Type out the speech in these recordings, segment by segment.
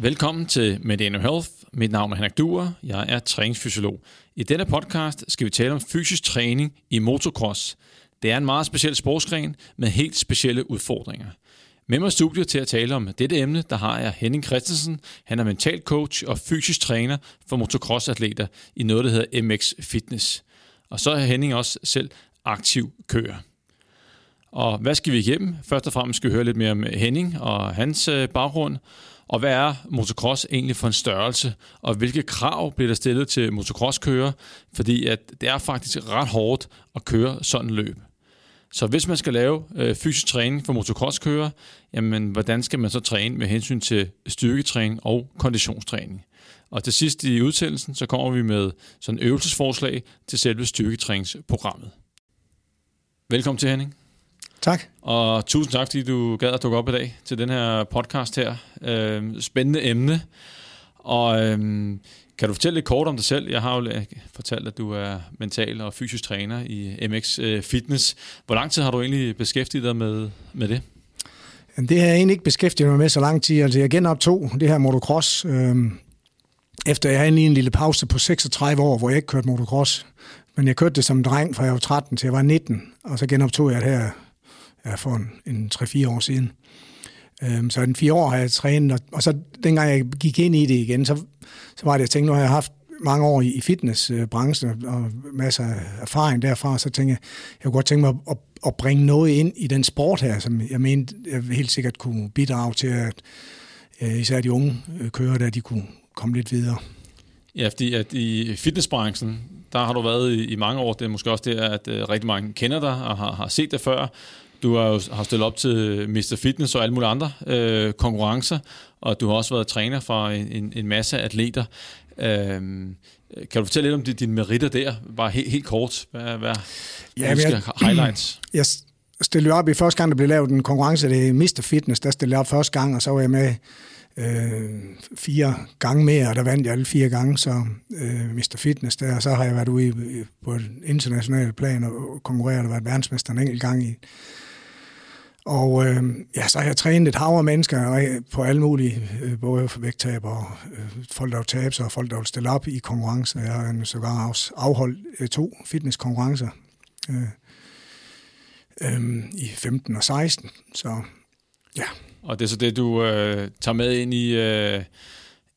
Velkommen til Medano Health. Mit navn er Henrik Duer. Jeg er træningsfysiolog. I denne podcast skal vi tale om fysisk træning i motocross. Det er en meget speciel sportsgren med helt specielle udfordringer. Med mig i studiet til at tale om dette emne, der har jeg Henning Christensen. Han er mental coach og fysisk træner for motocross-atleter i noget, der hedder MX Fitness. Og så er Henning også selv aktiv kører. Og hvad skal vi igennem? Først og fremmest skal vi høre lidt mere om Henning og hans øh, baggrund. Og hvad er motocross egentlig for en størrelse? Og hvilke krav bliver der stillet til motocrosskører? Fordi at det er faktisk ret hårdt at køre sådan en løb. Så hvis man skal lave øh, fysisk træning for motocrosskører, jamen hvordan skal man så træne med hensyn til styrketræning og konditionstræning? Og til sidst i udsendelsen, så kommer vi med sådan øvelsesforslag til selve styrketræningsprogrammet. Velkommen til Henning. Tak. Og tusind tak, fordi du gad at dukke op i dag til den her podcast her. Øh, spændende emne. Og øh, kan du fortælle lidt kort om dig selv? Jeg har jo fortalt, at du er mental og fysisk træner i MX øh, Fitness. Hvor lang tid har du egentlig beskæftiget dig med, med det? Det har jeg egentlig ikke beskæftiget mig med så lang tid. Altså, jeg genoptog det her motocross, øh, efter jeg havde en lille pause på 36 år, hvor jeg ikke kørte motocross. Men jeg kørte det som dreng, fra jeg var 13 til jeg var 19, og så genoptog jeg det her ja, for en, en 3-4 år siden. Øhm, så en fire år har jeg trænet, og, og så dengang jeg gik ind i det igen, så, så var det, jeg tænkte, nu har jeg haft mange år i, i fitnessbranchen øh, og masser af erfaring derfra, så tænkte jeg, jeg kunne godt tænke mig at, at, at bringe noget ind i den sport her, som jeg mente, jeg helt sikkert kunne bidrage til, at øh, især de unge øh, kører der, de kunne komme lidt videre. Ja, fordi at i fitnessbranchen, der har du været i, i mange år. Det er måske også det, at uh, rigtig mange kender dig og har, har set det før. Du har jo har stillet op til Mr. Fitness og alle mulige andre øh, konkurrencer, og du har også været træner for en, en, en masse atleter. Øhm, kan du fortælle lidt om dine meritter der? Bare helt, helt kort. Hvad, hvad ja, jeg, highlights? Jeg stillede op i første gang, der blev lavet en konkurrence, det er Mr. Fitness, der stillede jeg op første gang, og så var jeg med øh, fire gange mere, og der vandt jeg alle fire gange, så øh, Mr. Fitness der, og så har jeg været ude i, på et internationalt plan og konkurreret og været verdensmester en enkelt gang i og øh, ja, så har jeg trænet et hav af mennesker på alle mulige, øh, både for vægttab og øh, folk, der vil tabe sig, og folk, der vil stille op i konkurrencer. Jeg har sågar også afholdt øh, to fitnesskonkurrencer øh, øh, i 15 og 16. Så ja. Og det er så det, du øh, tager med ind i... Øh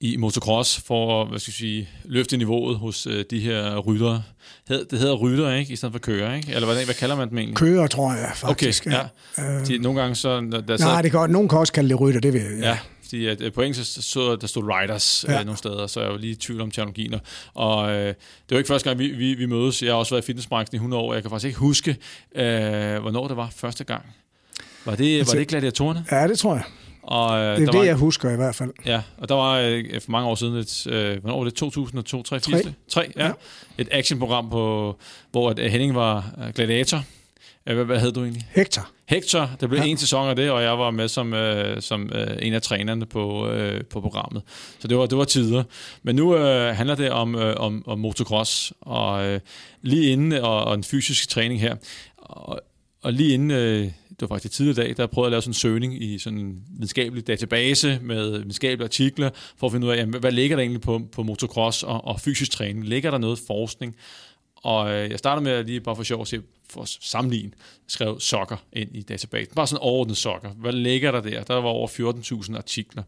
i motocross for at hvad skal jeg sige, løfte niveauet hos øh, de her ryttere. Det hedder rytter, ikke? I stedet for kører, ikke? Eller hvad, hvad kalder man dem egentlig? Kører, tror jeg faktisk. Okay, ja. Øh, de, nogle gange så... Der, nej, det kan, nogen kan også kalde det rytter, det ved jeg. Ja, ja fordi at, øh, på engelsk så, så der stod riders ja. øh, nogle steder, så jeg jo lige i tvivl om terminologien. Og øh, det jo ikke første gang, vi, vi, vi mødes. Jeg har også været i fitnessbranchen i 100 år. Jeg kan faktisk ikke huske, øh, hvornår det var første gang. Var det, altså, var det gladiatorerne? Ja, det tror jeg. Og, øh, det er det, var, jeg husker i hvert fald. Ja, og der var øh, for mange år siden et, øh, hvornår var det, 2002, 3, 4, 3, 3 ja, ja. et actionprogram, på, hvor at øh, Henning var øh, gladiator. Hvad, hvad hed du egentlig? Hector. Hector. Der blev ja. en sæson af det, og jeg var med som, øh, som øh, en af trænerne på, øh, på programmet. Så det var, det var tider. Men nu øh, handler det om, øh, om, om motocross, og øh, lige inden, og, og en fysisk træning her. Og, og lige inden, øh, det var faktisk tidligere dag, der prøvede at lave sådan en søgning i sådan en videnskabelig database med videnskabelige artikler, for at finde ud af, jamen, hvad ligger der egentlig på, på motocross og, og fysisk træning? Ligger der noget forskning? Og øh, jeg startede med at lige bare for sjov at se, for at sammenligne, skrev sokker ind i databasen. Bare sådan overordnet sokker. Hvad ligger der der? Der var over 14.000 artikler.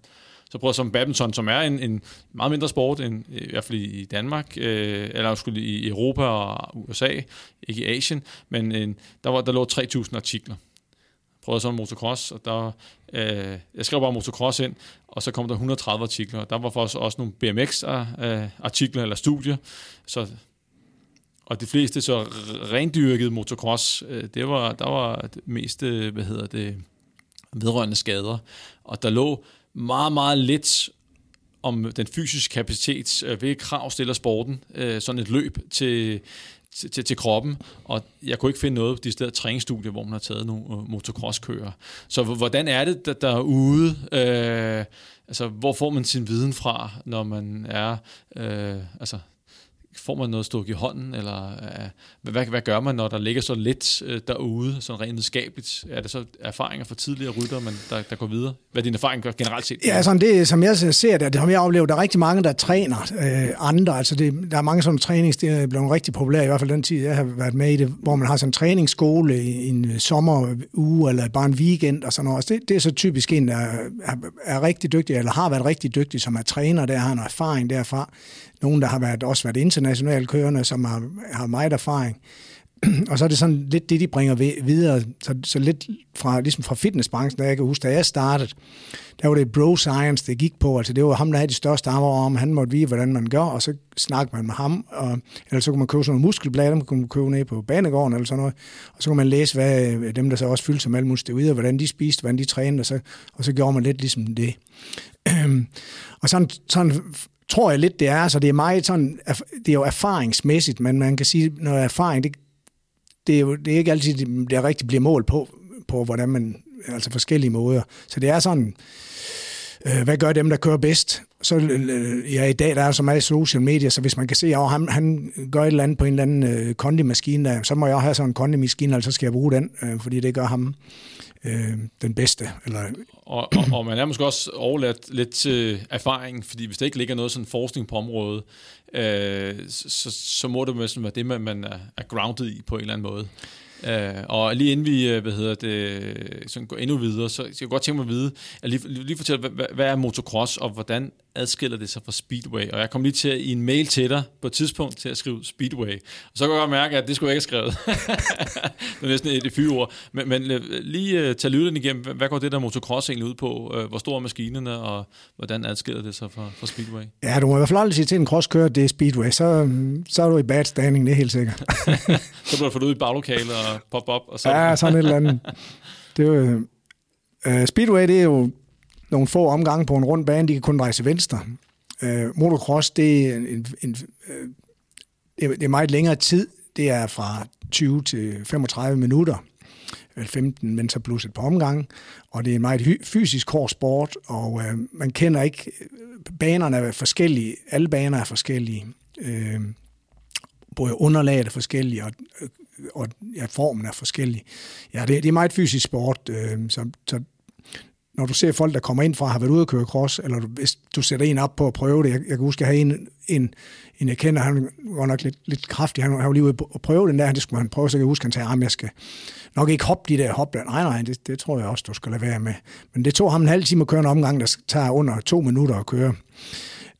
Så prøvede jeg som badminton, som er en, en meget mindre sport, end, i hvert fald i Danmark, øh, eller skulle i Europa og USA, ikke i Asien, men en, der, var, der lå 3.000 artikler. Jeg prøvede så motocross, og der, øh, jeg skrev bare motocross ind, og så kom der 130 artikler. Der var faktisk også nogle BMX-artikler øh, eller studier, så og de fleste så rendyrkede motocross, øh, det var, der var det meste, hvad hedder det, vedrørende skader. Og der lå meget, meget lidt om den fysiske kapacitet, øh, hvilke krav stiller sporten, sådan et løb til, til, til, til kroppen, og jeg kunne ikke finde noget på de steder træningsstudier, hvor man har taget nogle øh, motocrosskører. Så hvordan er det der, derude? Øh, altså, hvor får man sin viden fra, når man er... Øh, altså, får man noget stuk i hånden, eller uh, hvad, hvad gør man, når der ligger så lidt uh, derude, sådan rent videnskabeligt? Er det så erfaringer fra tidligere rytter, man, der, der går videre? Hvad er din erfaring generelt set? Ja, sådan det, som jeg ser det, det har jeg oplevet, der er rigtig mange, der træner øh, andre. Altså det, der er mange sådan trænings, det er blevet rigtig populært, i hvert fald den tid, jeg har været med i det, hvor man har sådan en træningsskole i en øh, sommeruge, eller bare en weekend og sådan noget. Altså det, det er så typisk en, der er, er rigtig dygtig, eller har været rigtig dygtig, som er træner, der har en erfaring derfra. Nogen, der har været, også været internationalt kørende, som har, har meget erfaring. og så er det sådan lidt det, de bringer videre. Så, så lidt fra, ligesom fra fitnessbranchen, der jeg kan huske, da jeg startede, der var det bro science, det gik på. Altså det var ham, der havde de største arme om. Han måtte vide, hvordan man gør, og så snakkede man med ham. Og, eller så kunne man købe sådan nogle muskelblade, man kunne købe ned på banegården eller sådan noget. Og så kunne man læse, hvad øh, dem, der så også fyldte sig med alle muskler, hvordan de spiste, hvordan de trænede, og så, og så gjorde man lidt ligesom det. og sådan, sådan tror jeg lidt, det er. Så det er meget sådan, det er jo erfaringsmæssigt, men man kan sige, når erfaring, det, det er jo det er ikke altid, det rigtig bliver målt på, på hvordan man, altså forskellige måder. Så det er sådan, øh, hvad gør dem, der kører bedst? Så øh, ja, i dag der er så meget social media, så hvis man kan se, at han, han gør et eller andet på en eller anden øh, kondimaskine, der, så må jeg også have sådan en kondimaskine, så skal jeg bruge den, øh, fordi det gør ham øh, den bedste. Eller... Og, og, og man er måske også overladt lidt til erfaring, fordi hvis der ikke ligger noget sådan forskning på området, øh, så, så må det være det, man, man er, er grounded i på en eller anden måde. Uh, og lige inden vi øh, hvad hedder det, sådan går endnu videre, så jeg godt tænke mig at vide, at lige, lige fortælle, hvad, hvad er motocross, og hvordan adskiller det sig fra Speedway? Og jeg kom lige til i en mail til dig på et tidspunkt til at skrive Speedway. Og så kan jeg godt mærke, at det skulle jeg ikke have skrevet. det er næsten et, et fyreord. Men, men øh, lige uh, tage lyden igennem, hvad går det der motocross egentlig ud på? Uh, hvor store er maskinerne, og hvordan adskiller det sig fra, fra Speedway? Ja, du må i hvert fald aldrig sige til en crosskører, det er Speedway. Så, så er du i bad standing, det er helt sikkert. så bliver du fået ud i baglokalet og pop op. Og så... Ja, sådan et eller andet. Det er jo, uh, Speedway, det er jo nogle få omgange på en rund bane, de kan kun dreje til venstre. Øh, motocross, det er, en, en, en, øh, det er meget længere tid. Det er fra 20 til 35 minutter. 15, men så plus et par omgange. Og det er en meget fysisk hård sport, og øh, man kender ikke... Øh, banerne er forskellige. Alle baner er forskellige. Øh, både underlaget er forskellige, og, øh, og ja, formen er forskellig. Ja, det, det er meget fysisk sport, øh, så, så når du ser folk, der kommer ind fra har været ude at køre cross, eller du, hvis du sætter en op på at prøve det, jeg, jeg kan huske, at havde en, en, en jeg kender, han var nok lidt, lidt kraftig, han, han var lige ude at prøve den der, det skulle han prøve, så jeg kan huske, at han sagde, at jeg skal nok ikke hoppe de der hop. Nej, nej, det, det tror jeg også, du skal lade være med. Men det tog ham en halv time at køre en omgang, der tager under to minutter at køre.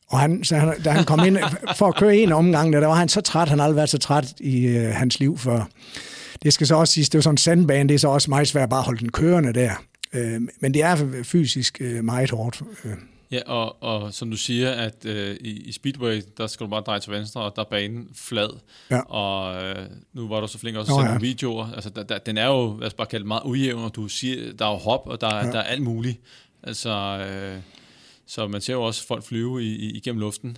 Og han, så han, da han kom ind for at køre en omgang, der, der var han så træt, han har aldrig været så træt i øh, hans liv før. Det skal så også siges, det var sådan en sandbane, det er så også meget svært bare at holde den kørende der. Øh, men det er fysisk øh, meget hårdt. Øh. Ja, og, og som du siger, at øh, i, i Speedway, der skal du bare dreje til venstre, og der er banen flad. Ja. Og øh, nu var du så flink også at se ja. videoer. Altså, der, der, den er jo, lad os bare kalde det, meget ujævn, og du siger, der er jo hop, og der, ja. der er alt muligt. Altså, øh, så man ser jo også folk flyve i, i, igennem luften.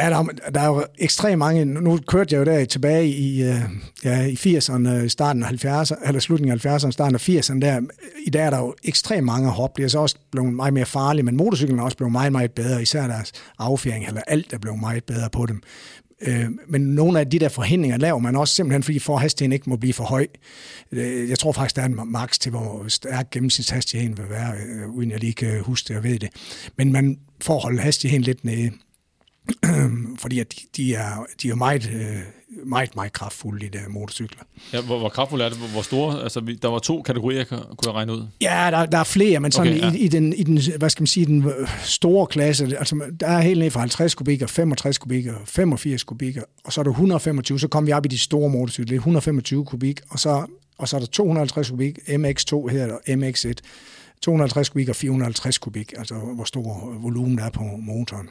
Ja, der, der er jo ekstremt mange. Nu kørte jeg jo der tilbage i, øh, ja, i 80'erne, øh, starten af 70'erne, eller slutningen af 70'erne, starten af 80'erne der. I dag er der jo ekstremt mange hop. Det er så også blevet meget mere farligt, men motorcyklen er også blevet meget, meget bedre. Især deres affjering, eller alt er blevet meget bedre på dem. Øh, men nogle af de der forhindringer laver man også simpelthen, fordi forhastigheden ikke må blive for høj. Øh, jeg tror faktisk, der er en max til, hvor stærk gennemsnitshastigheden vil være, uden jeg lige kan huske det og ved det. Men man får holde hastigheden lidt nede. fordi at de, de, er, de er meget, øh, meget, meget kraftfulde, de der motorcykler. Ja, hvor, hvor kraftfulde er det? Hvor store? Altså, der var to kategorier, kunne jeg regne ud. Ja, der, der er flere, men sådan okay, ja. i, i, den, i den, hvad skal man sige, den store klasse, altså der er helt ned fra 50 kubikker, 65 kubikker, 85 kubikker, og så er der 125, så kommer vi op i de store motorcykler, det er 125 kubik, og så, og så er der 250 kubik, MX2 her, og MX1, 250 kubik og 450 kubik, altså hvor stor volumen der er på motoren.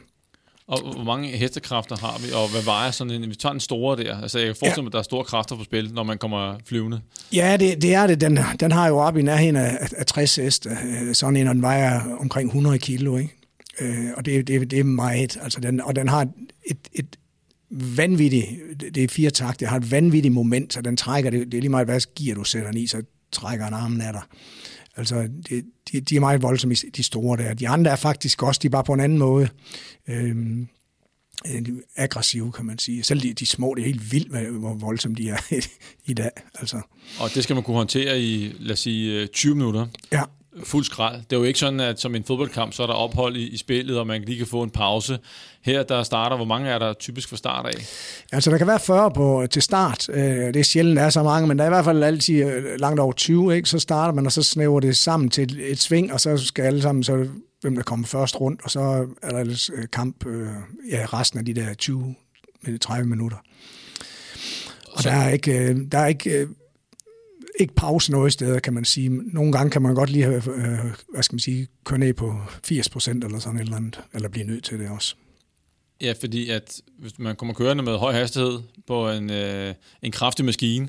Og hvor mange hestekræfter har vi, og hvad vejer sådan en... Vi tager den store der. Altså, jeg kan forestille mig, ja. at der er store kræfter på spil, når man kommer flyvende. Ja, det, det er det. Den, den har jo op i nærheden af, af 60 heste. Øh, sådan en, og den vejer omkring 100 kilo, ikke? Øh, og det, det, det er meget. Altså, den, og den har et, et vanvittigt... Det er fire takt. Det har et vanvittigt moment, så den trækker... Det, det er lige meget, hvad gear du sætter den i, så trækker en armen af dig. Altså, det, de, de er meget voldsomme, de store der. De andre er faktisk også, de er bare på en anden måde. Øhm, øh, aggressive, kan man sige. Selv de, de små, det er helt vildt, hvor voldsomme de er i dag. Altså. Og det skal man kunne håndtere i, lad os sige, 20 minutter. Ja fuld skrald. Det er jo ikke sådan, at som en fodboldkamp, så er der ophold i, i spillet, og man lige kan få en pause. Her, der starter, hvor mange er der typisk for start af? Altså, der kan være 40 på, til start. Øh, det er sjældent, der er så mange, men der er i hvert fald altid øh, langt over 20, ikke? Så starter man, og så snæver det sammen til et, et sving, og så skal alle sammen, så hvem der kommer først rundt, og så er der ellers øh, kamp ja, resten af de der 20 30 minutter. Og så... der er ikke, der er ikke ikke pause noget steder, kan man sige. Nogle gange kan man godt lige have, øh, hvad skal man sige, køre ned på 80 procent eller sådan et eller andet, eller blive nødt til det også. Ja, fordi at hvis man kommer kørende med høj hastighed på en, øh, en kraftig maskine,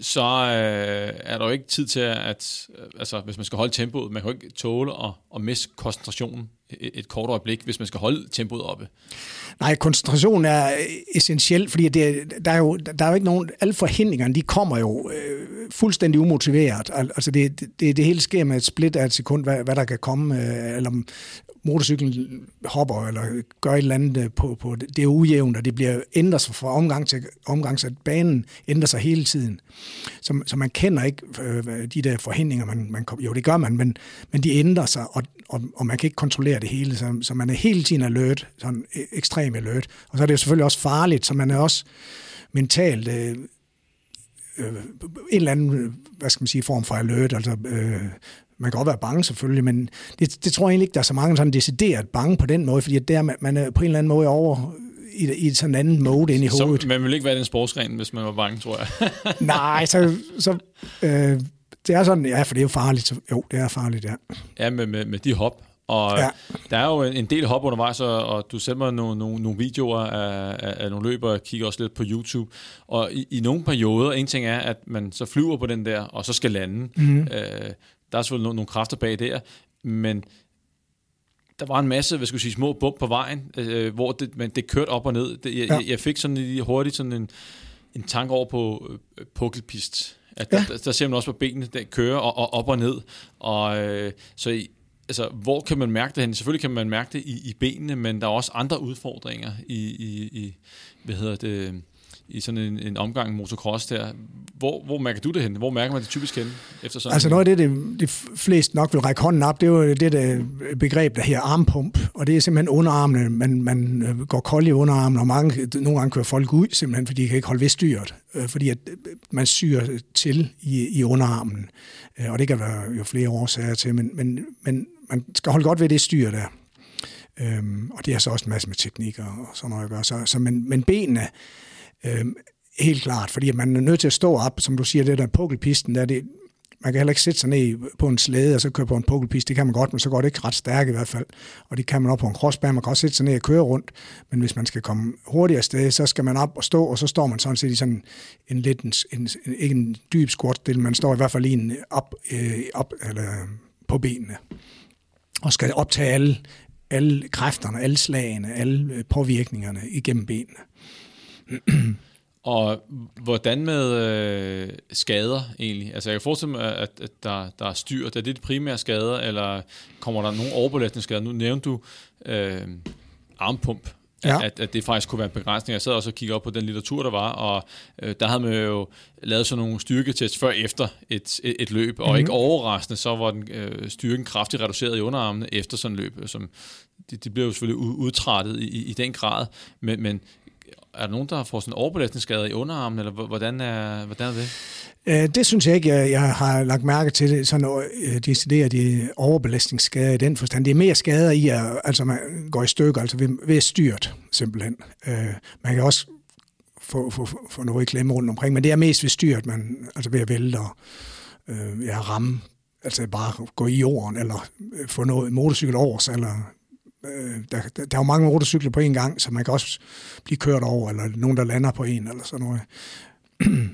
så øh, er der jo ikke tid til at, altså hvis man skal holde tempoet, man kan jo ikke tåle at, at miste koncentrationen et, kort øjeblik, hvis man skal holde tempoet oppe. Nej, koncentration er essentiel, fordi det, der, er jo, der er jo ikke nogen, alle forhindringerne, de kommer jo øh, fuldstændig umotiveret. Altså det, det, det hele sker med et split af et sekund, hvad, hvad der kan komme, øh, eller motorcyklen hopper eller gør et eller andet øh, på, på det. Det er ujævnt, og det bliver ændret sig fra omgang til omgang, så banen ændrer sig hele tiden. Så, så man kender ikke øh, de der forhindringer, man, man jo det gør man, men, men de ændrer sig, og, og, og man kan ikke kontrollere det hele, så, så man er hele tiden alert, sådan e, ekstrem alert. Og så er det jo selvfølgelig også farligt, så man er også mentalt øh, øh, en eller anden, hvad skal man sige, form for alert, altså øh, man kan godt være bange selvfølgelig, men det, det tror jeg egentlig ikke, der er så mange sådan decideret bange på den måde, fordi det er, man er på en eller anden måde over i, i sådan en anden mode ind i hovedet. Så man ville ikke være den sportsgren, hvis man var bange, tror jeg. Nej, så, så øh, det er sådan, ja, for det er jo farligt. Så, jo, det er farligt, ja. Ja, med, med, med de hop. Og ja. der er jo en del hop undervejs, og, og du sender mig nogle, nogle, nogle videoer af, af, af nogle løber, og kigger også lidt på YouTube. Og i, i nogle perioder, en ting er, at man så flyver på den der, og så skal lande. Mm-hmm. Øh, der er selvfølgelig nogle, nogle kræfter bag der, men der var en masse, hvad skal jeg sige, små bump på vejen, øh, hvor det, men det kørte op og ned. Det, jeg, ja. jeg fik sådan lige hurtigt sådan en, en tanke over på øh, pukkelpist. At ja. der, der, ser man også på benene, der kører og, og op og ned. Og, øh, så i, altså, hvor kan man mærke det hen? Selvfølgelig kan man mærke det i, i benene, men der er også andre udfordringer i, i, i hvad hedder det, i sådan en, en omgang motocross der. Hvor, hvor mærker du det hen? Hvor mærker man det typisk hen? Efter sådan altså noget af det, det, de flest nok vil række hånden op, det er jo det der begreb, der her armpump, og det er simpelthen underarmene. Man, man øh, går kold i underarmen, og mange, nogle gange kører folk ud, simpelthen fordi de kan ikke holde ved styret, øh, fordi at man syrer til i, i underarmen. Øh, og det kan være jo flere årsager til, men, men, men man skal holde godt ved det styr der. Øhm, og det er så også en masse med teknikker og, sådan noget at gøre. Så, så men, men benene, øhm, helt klart, fordi man er nødt til at stå op, som du siger, det der pukkelpisten, der det, man kan heller ikke sætte sig ned på en slæde og så køre på en pukkelpist. Det kan man godt, men så går det ikke ret stærkt i hvert fald. Og det kan man op på en crossbane. Man kan også sætte sig ned og køre rundt. Men hvis man skal komme hurtigere sted, så skal man op og stå, og så står man sådan set i sådan en lidt, en, en, ikke en dyb squat, man står i hvert fald i en op, øh, op eller på benene og skal optage alle, alle kræfterne, alle slagene, alle øh, påvirkningerne igennem benene. Og hvordan med øh, skader egentlig? Altså jeg kan forestille mig, at, at der, der er styr. Er det de primære skader, eller kommer der nogle overbelastningsskader? Nu nævnte du øh, armpump ja. at, at det faktisk kunne være en begrænsning. Jeg sad også og kiggede op på den litteratur, der var, og øh, der havde man jo lavet sådan nogle styrketest før efter et, et, et løb, og mm-hmm. ikke overraskende, så var den øh, styrken kraftigt reduceret i underarmene efter sådan et løb. Som, de, de blev jo selvfølgelig udtrættet i, i den grad, men, men er der nogen, der får sådan overbelastningsskade i underarmen, eller hvordan er, hvordan er det? Øh, det synes jeg ikke, jeg, jeg har lagt mærke til, det, sådan øh, de, de overbelastningsskader i den forstand. Det er mere skader i, at altså man går i stykker, altså ved, ved styrt, simpelthen. Øh, man kan også få, få, få noget i klemme rundt omkring, men det er mest ved styrt, man, altså ved at vælte og øh, ja, ramme, altså bare gå i jorden, eller øh, få noget motorcykel over sig, eller øh, der, der, der er jo mange motorcykler på en gang, så man kan også blive kørt over, eller nogen, der lander på en, eller sådan noget.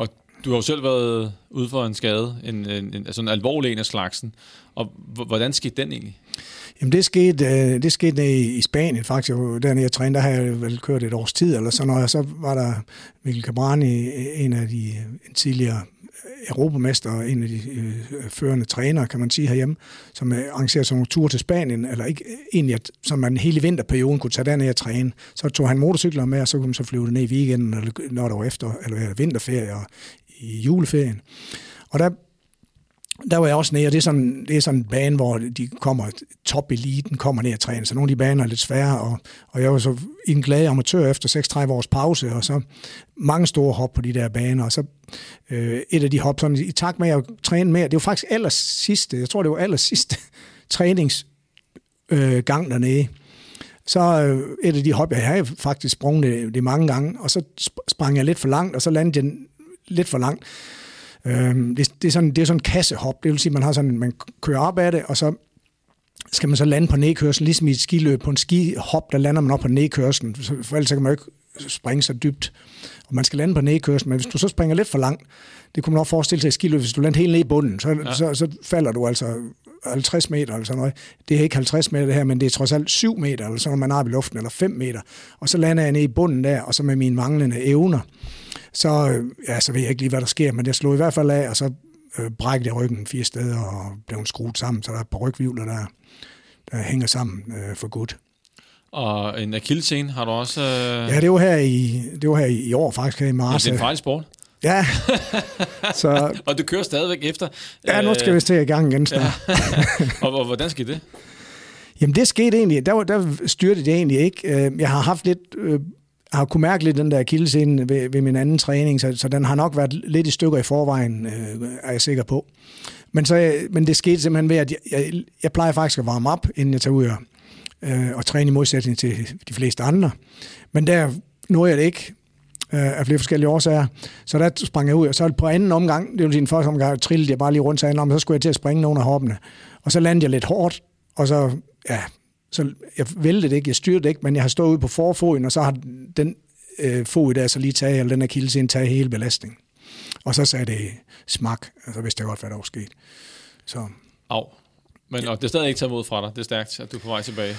og du har jo selv været ude for en skade, en, en, en, altså en alvorlig en af slagsen. Og hvordan skete den egentlig? Jamen det skete, øh, det skete i, i Spanien faktisk. Dernede jeg trænede, der har jeg vel kørt et års tid eller sådan noget. Og så var der Mikkel Cabrani, en af de en tidligere europamester og en af de øh, førende trænere, kan man sige herhjemme, som øh, arrangerede sådan nogle ture til Spanien, eller ikke øh, egentlig, at, som man hele vinterperioden kunne tage derned og træne. Så tog han motorcykler med, og så kunne man så flyve ned i weekenden, eller når der var efter, eller vinterferie og i juleferien. Og der der var jeg også nede, og det er sådan, det er sådan en bane, hvor de kommer, top-eliten kommer ned og træner, så nogle af de baner er lidt svære, og, og jeg var så en glad amatør efter 36 års pause, og så mange store hop på de der baner, og så øh, et af de hop, sådan, i takt med at jeg trænede mere, det var faktisk aller sidste, jeg tror det var aller sidste træningsgang øh, gang dernede, så øh, et af de hop, jeg havde faktisk sprunget det, det mange gange, og så sprang jeg lidt for langt, og så landede jeg lidt for langt, Øh, det, det, er sådan, det er sådan en kassehop, det vil sige, man har sådan, man kører op af det, og så skal man så lande på nedkørslen, ligesom i et skiløb på en skihop, der lander man op på nedkørslen, for ellers kan man jo ikke springe så dybt. Og man skal lande på nedkørslen, men hvis du så springer lidt for langt, det kunne man også forestille sig i skiløb, hvis du lander helt ned i bunden, så, ja. så, så falder du altså 50 meter eller sådan noget. Det er ikke 50 meter det her, men det er trods alt 7 meter, eller sådan noget, man har i luften, eller 5 meter. Og så lander jeg ned i bunden der, og så med mine manglende evner, så, øh, ja, så ved jeg ikke lige, hvad der sker, men jeg slog i hvert fald af, og så øh, brækkede jeg ryggen fire steder og blev skruet sammen, så der er et par rygvivler, der, der hænger sammen øh, for godt. Og en akillescene har du også... Øh... Ja, det var her i, det var her i år faktisk, her i marts. Ja, det er en fejl sport. Ja. så, og du kører stadigvæk efter? Ja, nu skal vi til i gang igen snart. ja. og, og hvordan skete det? Jamen det skete egentlig, der, der styrte det egentlig ikke. Jeg har haft lidt har kunne mærke lidt den der kildescene ved, ved min anden træning, så, så den har nok været lidt i stykker i forvejen, øh, er jeg sikker på. Men, så, men det skete simpelthen ved, at jeg, jeg, jeg plejer faktisk at varme op, inden jeg tager ud og, øh, og træne i modsætning til de fleste andre. Men der nåede jeg det ikke, øh, af flere forskellige årsager. Så der sprang jeg ud, og så på anden omgang, det vil sige den første omgang, trillede jeg bare lige rundt, så, om, så skulle jeg til at springe nogle af hoppene. Og så landede jeg lidt hårdt, og så, ja, så jeg væltede det ikke, jeg styrte det ikke, men jeg har stået ude på forfoden, og så har den øh, fod der så lige taget, eller den her kilde taget hele belastningen. Og så sagde det smak, og så vidste jeg godt, hvad der var sket. Så. Au. Men ja. og det er stadig ikke taget mod fra dig. Det er stærkt, at du er på vej tilbage.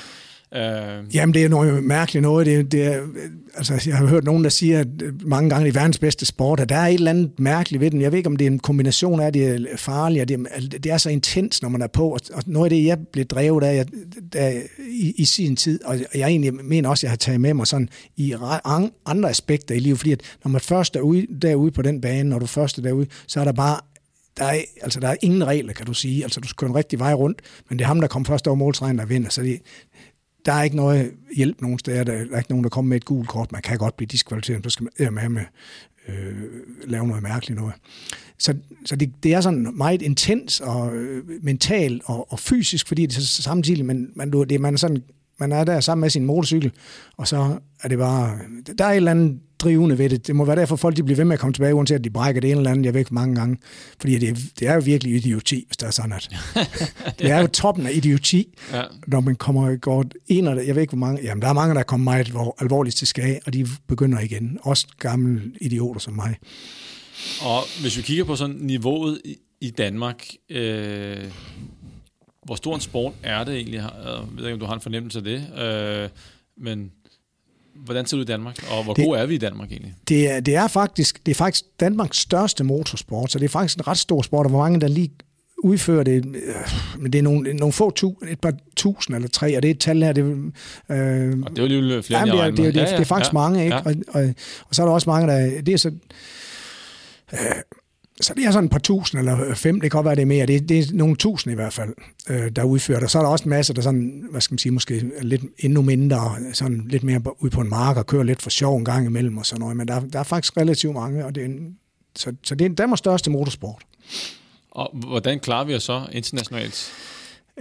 Øh. Jamen, det er noget mærkeligt noget. Det, det er, altså, jeg har hørt nogen, der siger at mange gange, i verdens bedste sport, at der er et eller andet mærkeligt ved den. Jeg ved ikke, om det er en kombination af, at det er farligt, og det er, det er så intens, når man er på. Og noget af det, jeg blev drevet af jeg, der, i, i sin tid, og jeg egentlig mener også, at jeg har taget med mig sådan i andre aspekter i livet, fordi at når man først er ude, derude på den bane, når du først er derude, så er der bare der er, altså, der er ingen regler, kan du sige. Altså, du skal køre en rigtig vej rundt, men det er ham, der kommer først over målstregen, der vinder. Så det, der er ikke noget hjælp nogen steder. Der er ikke nogen, der kommer med et gult kort. Man kan godt blive diskvalificeret, så skal man med, med øh, lave noget mærkeligt noget. Så, så det, det er sådan meget intens og øh, mentalt og, og fysisk, fordi det er samtidig, men man, det, man er sådan man er der sammen med sin motorcykel, og så er det bare... Der er et eller andet drivende ved det. Det må være derfor, folk de bliver ved med at komme tilbage, uanset at de brækker det ene eller andet, jeg ved mange gange. Fordi det, det er jo virkelig idioti, hvis der er sådan, at det er jo toppen af idioti, ja. når man kommer går en af det, jeg ved ikke hvor mange, jamen der er mange, der kommer meget alvorligt til skade, og de begynder igen. Også gamle idioter som mig. Og hvis vi kigger på sådan niveauet i, i Danmark, øh, hvor stor en sport er det egentlig? Jeg ved ikke, om du har en fornemmelse af det, øh, men hvordan ser det ud i Danmark, og hvor det, gode er vi i Danmark egentlig? Det er, det er, faktisk, det er faktisk Danmarks største motorsport, så det er faktisk en ret stor sport, og hvor mange der lige udfører det, øh, men det er nogle, nogle få tu, et par tusind eller tre, og det er et tal her. Det, øh, og det er jo lige flere, jamen, det, er, det, det, det, ja, ja, det er faktisk ja, mange, ikke? Ja. Og, og, og så er der også mange, der... Det er så... Øh, så det er sådan et par tusind eller fem, det kan godt være, det er mere. Det, det er nogle tusind i hvert fald, øh, der udfører det. Så er der også en masse, der sådan, hvad skal man sige, måske lidt endnu mindre, sådan lidt mere ud på en mark og kører lidt for sjov en gang imellem og sådan noget. Men der, der er faktisk relativt mange, og det er en, så, så det er Danmarks største motorsport. Og hvordan klarer vi os så internationalt?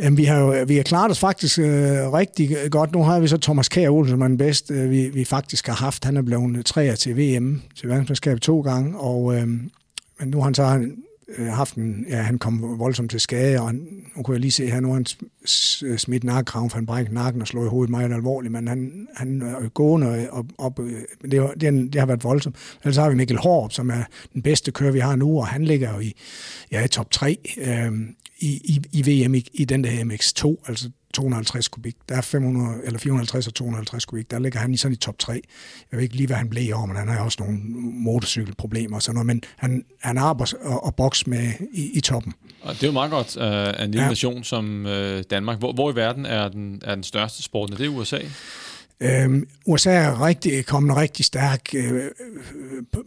Jamen, vi har jo, vi har klaret os faktisk øh, rigtig godt. Nu har vi så Thomas Kjær Olsen, som er den bedste, øh, vi, vi faktisk har haft. Han er blevet træer til VM, til verdensmesterskabet to gange, og øh, men nu har han så øh, haft en, ja, han kom voldsomt til skade, og han, nu kunne jeg lige se, her, nu har han øh, smidt nakkekraven, for han brækket nakken og slået hovedet meget alvorligt, men han, han er gående op, op øh, det, var, det, det har været voldsomt. Ellers har vi Mikkel Hårup, som er den bedste kører, vi har nu, og han ligger jo i, ja, top 3 øh, i, i, i VM i, i den der MX2, altså 250 kubik. Der er 500, eller 450 og 250 kubik. Der ligger han i sådan i top 3. Jeg ved ikke lige, hvad han blev i år, men han har også nogle motorcykelproblemer og sådan noget. Men han, han arbejder og, og boks med i, i toppen. Og det er jo meget godt uh, af en lille ja. nation som uh, Danmark. Hvor, hvor i verden er den, er den største sport? Er det USA? Øhm, USA er rigtig, kommet rigtig stærk øh,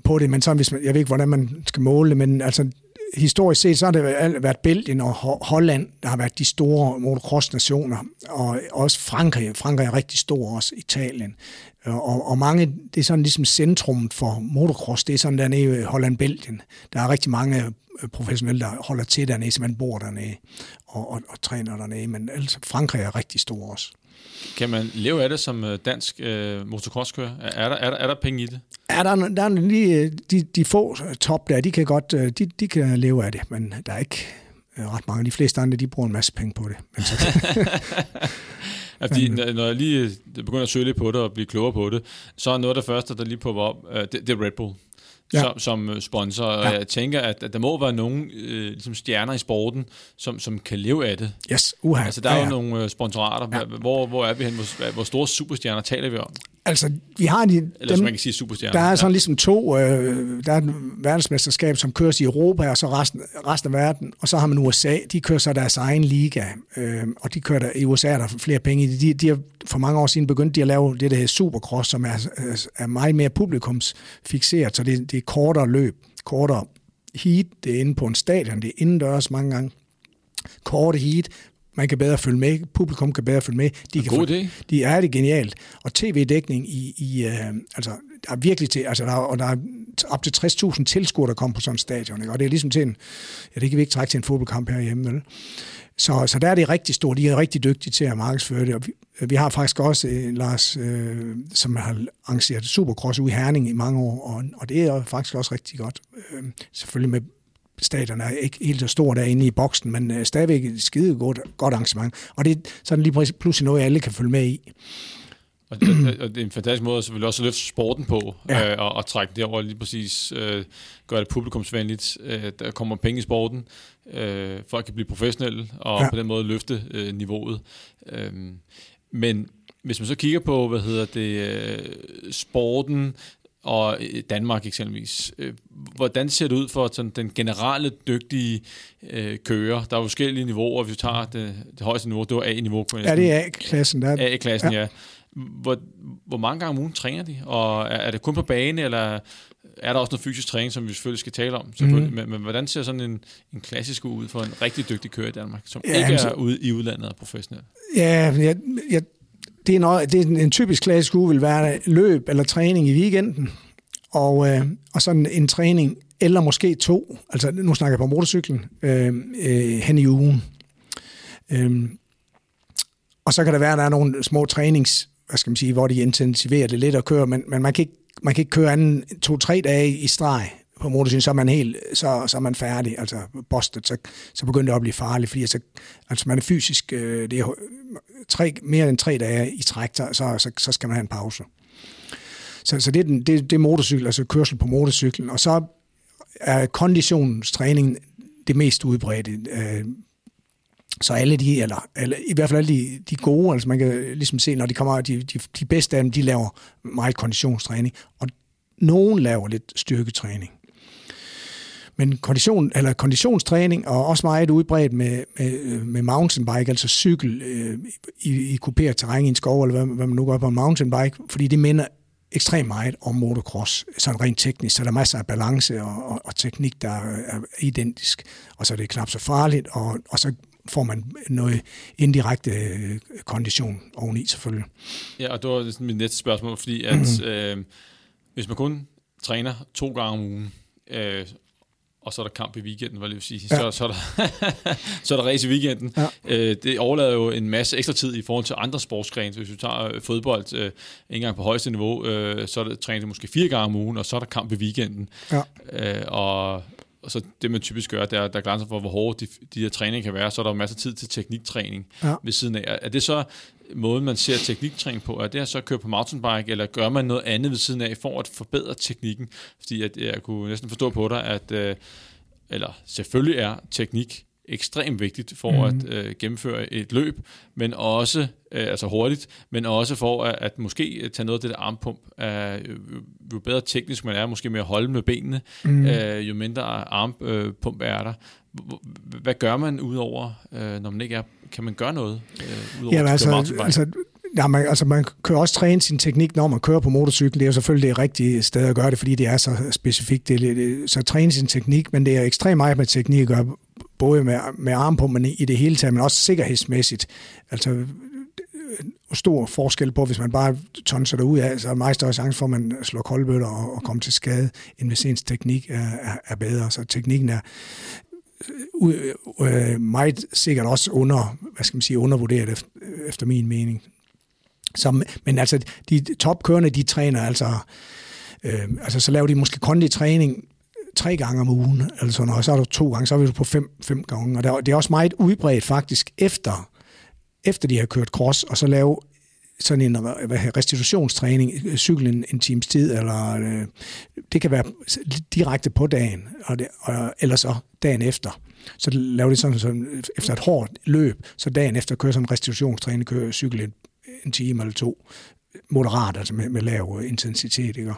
på det, men så hvis man, jeg ved ikke, hvordan man skal måle det, men altså historisk set, så har det været Belgien og Holland, der har været de store motocross-nationer, og også Frankrig. Frankrig er rigtig stor, også Italien. Øh, og, og mange, det er sådan ligesom centrum for motocross, det er sådan dernede i Holland-Belgien. Der er rigtig mange øh, professionelle, der holder til dernede, så man bor dernede og, og, og træner dernede, men altså Frankrig er rigtig stor også. Kan man leve af det som øh, dansk øh, motocrosskører? Er der, er, der, er der penge i det? Ja, der, der er lige øh, de, de få top der, de kan godt de, de kan leve af det, men der er ikke ret mange. De fleste andre, de bruger en masse penge på det. Men så, ja, fordi, når jeg lige begynder at søge lidt på det og blive klogere på det, så er noget af det første, der lige popper op, det, det er Red Bull ja. som, som øh, sponsor. Ja. jeg tænker, at, at der må være nogle øh, ligesom stjerner i sporten, som, som kan leve af det. Yes, uha. Altså, der er ja, ja. jo nogle øh, sponsorater. Ja. Hvor, hvor er vi hen? Hvor, hvor store superstjerner taler vi om? Altså, vi har de... Eller dem, man kan sige superstjerner. Der er sådan ja. ligesom to... Øh, der er et verdensmesterskab, som køres i Europa, og så resten, resten af verden. Og så har man USA, de kører så deres egen liga. Øh, og de kører der, i USA er der flere penge i De, de har for mange år siden begyndt de at lave det, der hedder Supercross, som er, er meget mere publikumsfixeret. Så det, det er kortere løb, kortere heat. Det er inde på en stadion, det er indendørs mange gange korte heat, man kan bedre følge med, publikum kan bedre følge med. De kan God idé. De er det genialt. Og tv-dækning i, i uh, altså, der er virkelig til, altså der er, og der er op til 60.000 tilskuere, der kommer på sådan en stadion, ikke? og det er ligesom til en, ja, det kan vi ikke trække til en fodboldkamp herhjemme, vel? Så, så der er det rigtig stort. De er rigtig dygtige til at markedsføre det. Og vi, vi har faktisk også en øh, Lars, øh, som har arrangeret Supercross ude i Herning i mange år, og, og det er faktisk også rigtig godt. Øh, selvfølgelig med stadion er ikke helt så stor derinde i boksen, men øh, stadigvæk et skide godt, godt arrangement. Og det er sådan lige pludselig noget, alle kan følge med i. Og det, og det er en fantastisk måde at selvfølgelig også at løfte sporten på, ja. øh, og, og trække det over lige præcis, øh, gøre det publikumsvenligt. Øh, der kommer penge i sporten, øh, folk kan blive professionelle, og ja. på den måde løfte øh, niveauet. Øh, men hvis man så kigger på, hvad hedder det, øh, sporten, og Danmark eksempelvis. Øh, hvordan ser det ud for sådan, den generelle dygtige øh, kører? Der er forskellige niveauer. Hvis vi tager det, det højeste niveau, det var A-niveau. Ja, det er A-klassen. Der. A-klassen, ja. ja. Hvor, hvor mange gange om ugen træner de? Og er, er det kun på bane, eller er der også noget fysisk træning, som vi selvfølgelig skal tale om? Mm. Men, men hvordan ser sådan en, en klassisk ud for en rigtig dygtig kører i Danmark, som ja, ikke er ude i udlandet og professionel? Ja, jeg, jeg det er, noget, det er en, en typisk klassisk uge vil være løb eller træning i weekenden, og, øh, og sådan en træning, eller måske to, altså nu snakker jeg på motorcyklen, øh, øh, hen i ugen. Øh, og så kan der være, at der er nogle små trænings, hvad skal man sige, hvor de intensiverer det lidt at køre, men, men man, kan ikke, man kan ikke køre anden to-tre dage i streg på motorcyklen, så er man helt, så, så er man færdig, altså busted, så, så begynder det at blive farligt, fordi altså, altså man er fysisk, øh, det er tre, mere end tre dage i træk, så, så, så skal man have en pause. Så, så det, er den, det, det er motorcykel, altså kørsel på motorcyklen. Og så er konditionstræningen det mest udbredte. Øh, så alle de, eller, eller i hvert fald alle de, de gode, altså man kan ligesom se, når de kommer, de, de, de bedste af dem, de laver meget konditionstræning, og nogen laver lidt styrketræning. Men kondition, eller konditionstræning og også meget udbredt med, med, med mountainbike, altså cykel øh, i, i kuperet terræn i en skov, eller hvad, hvad man nu gør på en mountainbike, fordi det minder ekstremt meget om motocross, sådan rent teknisk. Så der er masser af balance og, og, og teknik, der er identisk. Og så er det knap så farligt, og, og så får man noget indirekte øh, kondition oveni selvfølgelig. Ja, og det var mit næste spørgsmål, fordi at mm-hmm. øh, hvis man kun træner to gange om ugen, øh, og så er der kamp i weekenden, hvad jeg vil sige. Ja. Så, så, er der, så er der race i weekenden. Ja. Øh, det overlader jo en masse ekstra tid i forhold til andre sportsgrene. Hvis vi tager øh, fodbold øh, en gang på højeste niveau, øh, så er det træning måske fire gange om ugen, og så er der kamp i weekenden. Ja. Øh, og, og så det, man typisk gør, der, der er grænser for, hvor hårde de, de her træninger kan være, så er der masser af tid til tekniktræning ja. ved siden af. Er det så måden, man ser tekniktræning på? Er det at så køre på mountainbike, eller gør man noget andet ved siden af for at forbedre teknikken? Fordi at, jeg kunne næsten forstå på dig, at øh, eller selvfølgelig er teknik ekstremt vigtigt for mm. at øh, gennemføre et løb, men også øh, altså hurtigt, men også for at, at måske tage noget af det der armpump. Øh, jo bedre teknisk man er, måske mere holde med benene, mm. øh, jo mindre armpump er der. Hvad gør man udover, øh, når man ikke er, kan man gøre noget øh, udover ja, altså, altså, Ja, man, altså man kan også træne sin teknik, når man kører på motorcykel. Det er jo selvfølgelig det rigtige sted at gøre det, fordi det er så specifikt. Det, det, øh, så træne sin teknik, men det er ekstremt meget med teknik at gøre, både med, med arm på, men i det hele taget, men også sikkerhedsmæssigt. Altså øh, stor forskel på, hvis man bare tonser ud af, så er meget større chance for, at man slår koldbøtter og, og kommer til skade, end hvis ens teknik er, er, er bedre. Så teknikken er øh, øh, meget sikkert også under, hvad skal man sige, undervurderet efter, efter min mening. Som, men altså, de topkørende, de træner altså, øh, altså så laver de måske konditræning tre gange om ugen, eller sådan noget, og så er du to gange, så er du på fem, fem gange. Og der, det er også meget udbredt faktisk efter, efter de har kørt cross, og så lave sådan en hvad, restitutionstræning, øh, cyklen en, en times tid, eller øh, det kan være direkte på dagen, og det, og, eller så dagen efter. Så laver det sådan, sådan, efter et hårdt løb, så dagen efter kører sådan en restitutionstræning, kører cykle en, en time eller to, moderat, altså med, med lav intensitet, ikke?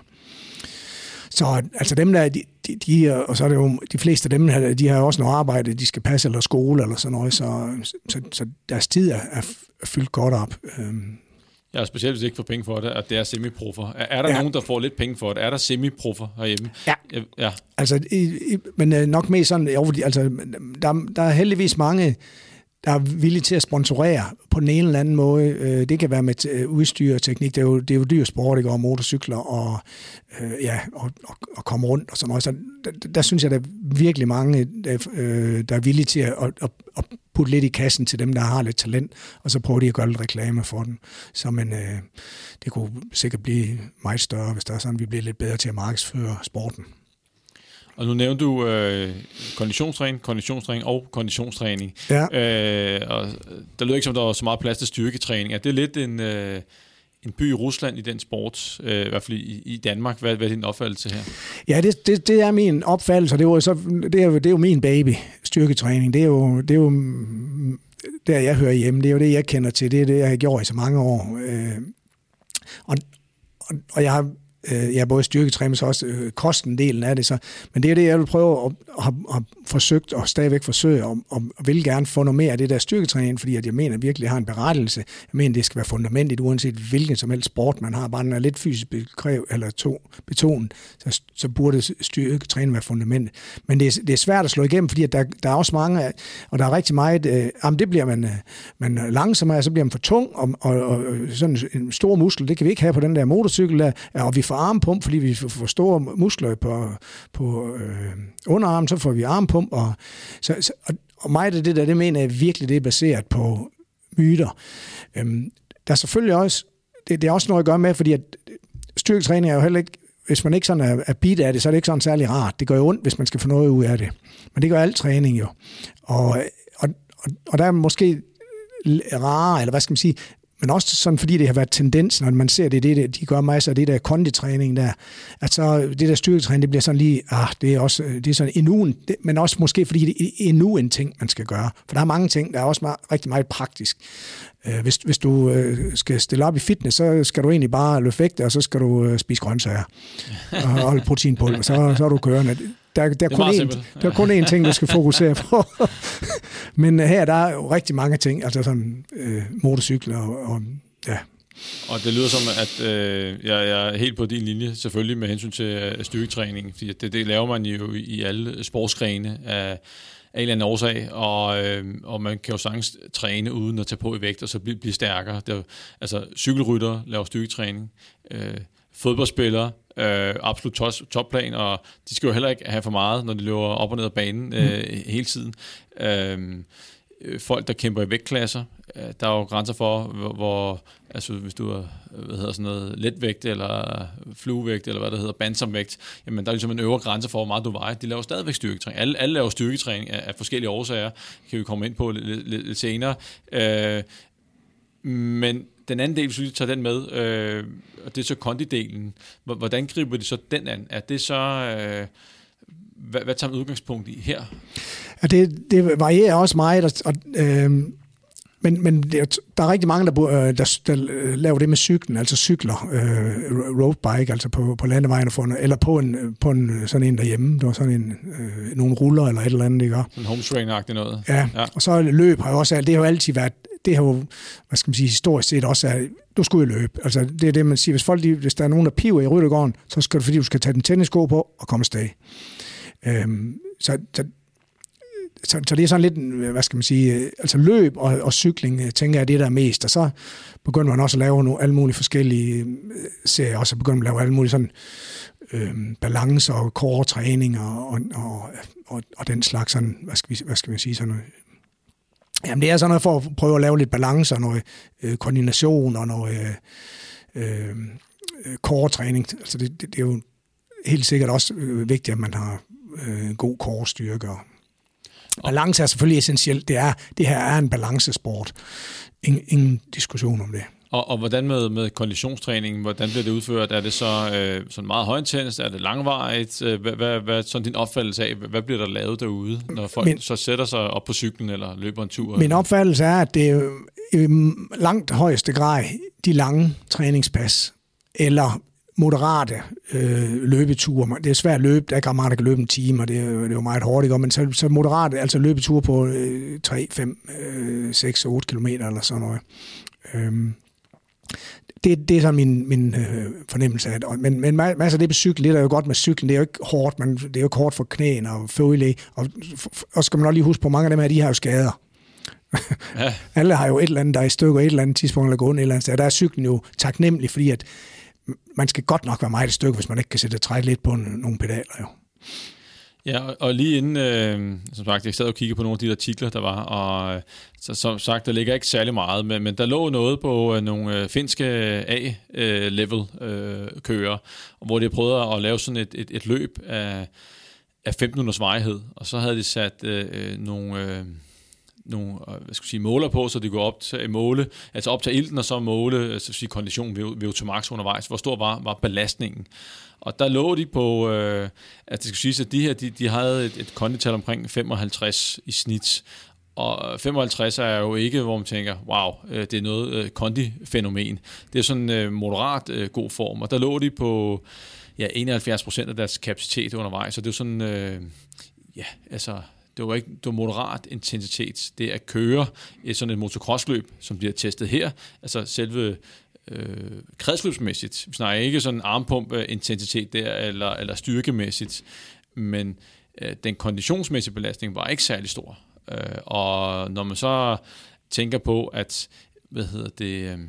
Så altså dem der, de, de, de, og så er det jo de fleste af dem her, de har også noget arbejde, de skal passe eller skole eller sådan noget, så, så, så deres tid er, er fyldt godt op. Øhm. Ja, specielt hvis de ikke får penge for det, at det er semiproffer. Er, er der ja. nogen, der får lidt penge for det? Er der semiproffer herhjemme? Ja. ja. Altså, i, i, men øh, nok mere sådan, jo, altså, der, der er heldigvis mange, der er villige til at sponsorere på den ene eller anden måde. Øh, det kan være med øh, udstyr og teknik. Det er jo, det er jo dyr sport, ikke? og motorcykler og, øh, ja, og, og, og komme rundt og sådan noget. Så der, der synes jeg, der er virkelig mange, der, der er villige til at, at, at putte lidt i kassen til dem, der har lidt talent, og så prøver de at gøre lidt reklame for den. Så men, det kunne sikkert blive meget større, hvis der er sådan, vi bliver lidt bedre til at markedsføre sporten. Og nu nævnte du øh, konditionstræning, konditionstræning og konditionstræning. Ja. Øh, og der lyder ikke som, der var så meget plads til styrketræning. Er det lidt en, øh, en by i Rusland i den sport, øh, i hvert fald i, i Danmark? Hvad, hvad er din opfattelse her? Ja, det, det, det er min opfattelse, det, var så, det, er, det er jo min baby, styrketræning. Det er jo, det er jo der, jeg hører hjemme. Det er jo det, jeg kender til. Det er det, jeg har gjort i så mange år. Øh, og, og, og jeg har øh, ja, både styrketræning, så også øh, kosten delen af det. Så, men det er det, jeg vil prøve at, at, at, forsøgt og stadigvæk forsøge og, og, og vil gerne få noget mere af det der styrketræning, fordi at jeg mener at virkelig har en berettelse. Jeg mener, det skal være fundamentet, uanset hvilken som helst sport man har. Bare den er lidt fysisk bekræv, eller to, betonet, så, så burde styrketræning være fundamentet. Men det er, det er svært at slå igennem, fordi at der, der er også mange, og der er rigtig meget, øh, jamen det bliver man, øh, man langsommere, så bliver man for tung, og, og, og sådan en stor muskel, det kan vi ikke have på den der motorcykel der, og vi får armpump, fordi vi får store muskler på, på øh, underarmen, så får vi armpump. Og, så, så, og, og mig det, det der, det mener jeg virkelig, det er baseret på myter. Øhm, der er selvfølgelig også, det, det er også noget at gøre med, fordi at styrketræning er jo heller ikke, hvis man ikke sådan er, er bit af det, så er det ikke sådan særlig rart. Det gør jo ondt, hvis man skal få noget ud af det. Men det gør alt træning jo. Og, og, og, og der er måske rare, eller hvad skal man sige, men også sådan, fordi det har været tendensen, når man ser det, det de gør mig, så det der konditræning der, at så det der styrketræning, det bliver sådan lige, ah, det er også, øh, det er sådan endnu en, det, men også måske fordi det er endnu en ting, man skal gøre. For der er mange ting, der er også meget, rigtig meget praktisk. Øh, hvis, hvis du øh, skal stille op i fitness, så skal du egentlig bare løfte vægte, og så skal du spise grøntsager og holde proteinpulver, så, så er du kørende. Der, der, er, kun én, der er kun én ting, du skal fokusere på. Men her der er jo rigtig mange ting, altså sådan øh, motorcykler og, og ja, og det lyder som, at øh, jeg, jeg er helt på din linje, selvfølgelig med hensyn til øh, styrketræning, fordi det, det laver man jo i alle sportsgrene af, af en eller anden årsag, og, øh, og man kan jo sagtens træne uden at tage på i vægt, og så blive, blive stærkere. Det altså cykelrytter laver styrketræning, øh, fodboldspillere øh, absolut top, topplan, og de skal jo heller ikke have for meget, når de løber op og ned af banen øh, mm. hele tiden. Øh, folk, der kæmper i vægtklasser, øh, der er jo grænser for, hvor, hvor altså hvis du er hvad hedder sådan noget, letvægt, eller fluevægt, eller hvad det hedder, bandsomvægt, jamen der er ligesom en øvre grænse for, hvor meget du vejer. De laver stadigvæk styrketræning. Alle, alle laver styrketræning af, af forskellige årsager, kan vi komme ind på lidt, lidt, lidt senere. Øh, men den anden del, hvis vi tager den med, øh, og det er så kondidelen, hvordan griber de så den an? Er det så... Øh, hvad, hvad tager man udgangspunkt i her? Ja, det, det varierer også meget, og, og øh, men, men der er rigtig mange, der, øh, der, der laver det med cyklen, altså cykler, øh, roadbike, altså på, på landevejen, eller på en, på en sådan en derhjemme, der var sådan en, øh, nogle ruller eller et eller andet, det gør. En hometrainer noget. Ja. ja, og så løb har jo også, det har jo altid været, det har jo, hvad skal man sige, historisk set også, at du skulle løbe. Altså det er det, man siger, hvis, folk, hvis der er nogen, der piver i Ryttergården, så skal du, fordi du skal tage den tennisko på og komme afsted. Øhm, så, så så, så det er sådan lidt, hvad skal man sige, altså løb og, og cykling, øh, tænker jeg, det der er mest. Og så begynder man også at lave nogle, alle mulige forskellige øh, serier, og så begynder man at lave alle mulige sådan øh, balance og core træning og, og, og, og, og den slags sådan, hvad skal, vi, hvad skal man sige, sådan noget. Jamen det er sådan noget for at prøve at lave lidt balance og noget øh, koordination og noget øh, øh, core træning. Altså det, det, det er jo helt sikkert også øh, vigtigt, at man har øh, god core styrke og Balance er selvfølgelig essentielt. Det, er, det her er en balancesport. Ingen, ingen diskussion om det. Og, og hvordan med, med konditionstræning, hvordan bliver det udført? Er det så øh, sådan meget højintens? Er det langvarigt? Øh, hvad, hvad, hvad sådan din opfattelse af, hvad bliver der lavet derude, når folk min, så sætter sig op på cyklen eller løber en tur? Min opfattelse er, at det er i langt højeste grad de lange træningspas, eller moderate øh, løbeture. Det er svært at løbe, der er ikke der kan løbe en time, og det er, det er jo meget hårdt, ikke? men så, så moderate, altså løbeture på øh, 3, 5, øh, 6, 8 km eller sådan noget. Øhm, det, det er så min, min øh, fornemmelse af det. Men, men masser af det på cykel, det er jo godt med cyklen, det er jo ikke hårdt, men det er jo ikke hårdt for knæene og følge, og, og skal man også lige huske på, mange af dem her, de har jo skader. Ja. Alle har jo et eller andet, der er i stykker et eller andet tidspunkt, eller gå et eller andet sted. Der er cyklen jo taknemmelig, fordi at man skal godt nok være meget et stykke, hvis man ikke kan sætte træk lidt på nogle pedaler. Jo. Ja, og lige inden, øh, som sagt, jeg sad og kiggede på nogle af de artikler, der var, og øh, så, som sagt, der ligger ikke særlig meget, men, men der lå noget på øh, nogle øh, finske A-level øh, kører, hvor de prøvede at lave sådan et, et, et løb af, af 15 minutters vejhed, og så havde de sat øh, øh nogle... Øh, nogle øh, hvad skal sige, måler på, så de kunne op til, måle, altså optage ilten og så måle så sige, kondition ved, ved max undervejs. Hvor stor var, var belastningen? Og der lå de på, øh, at det skal sige, at de her, de, de havde et, et kondital omkring 55 i snit. Og 55 er jo ikke, hvor man tænker, wow, øh, det er noget øh, kondi-fænomen. Det er sådan øh, moderat øh, god form. Og der lå de på ja, 71 procent af deres kapacitet undervejs. Så det er sådan, øh, ja, altså det var ikke det var moderat intensitet. Det at køre et sådan et motocrossløb, som bliver testet her, altså selve øh, kredsløbsmæssigt. Vi snakker ikke sådan armpumpe-intensitet der, eller, eller styrkemæssigt, men øh, den konditionsmæssige belastning var ikke særlig stor. Øh, og når man så tænker på, at hvad hedder det, øh,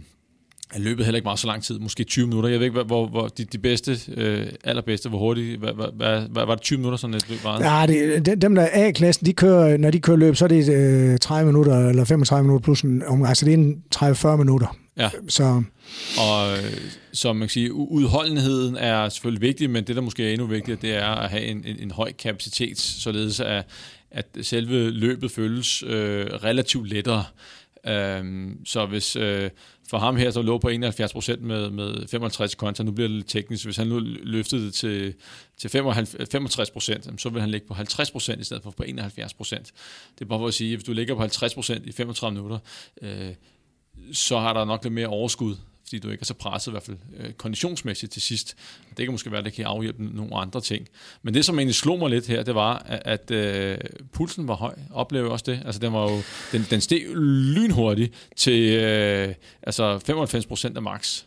er løbet heller ikke meget så lang tid, måske 20 minutter. Jeg ved ikke, hvor, hvor de, de bedste, øh, allerbedste, hvor hurtigt, hvad, hvad, hvad, hvad, var det 20 minutter, sådan et løb var? Ja, det, dem der er A-klassen, de kører, når de kører løb, så er det øh, 30 minutter eller 35 minutter plus en omgang, så det er 30-40 minutter. Ja. Så. Og øh, som man kan sige, udholdenheden er selvfølgelig vigtig, men det, der måske er endnu vigtigere, det er at have en, en, en høj kapacitet, således at, at selve løbet føles øh, relativt lettere. Um, så hvis øh, for ham her, så lå på 71 procent med, med 55 kontra, nu bliver det lidt teknisk, hvis han nu løftede det til, til 65 procent, så vil han ligge på 50 procent i stedet for på 71 procent. Det er bare for at sige, at hvis du ligger på 50 procent i 35 minutter, øh, så har der nok lidt mere overskud fordi du ikke er så presset, i hvert fald øh, konditionsmæssigt til sidst. Det kan måske være, at det kan afhjælpe nogle andre ting. Men det, som egentlig slog mig lidt her, det var, at, at øh, pulsen var høj. Oplevede jeg også det? Altså, den, var jo, den, den steg lynhurtigt til øh, altså 95 procent af max.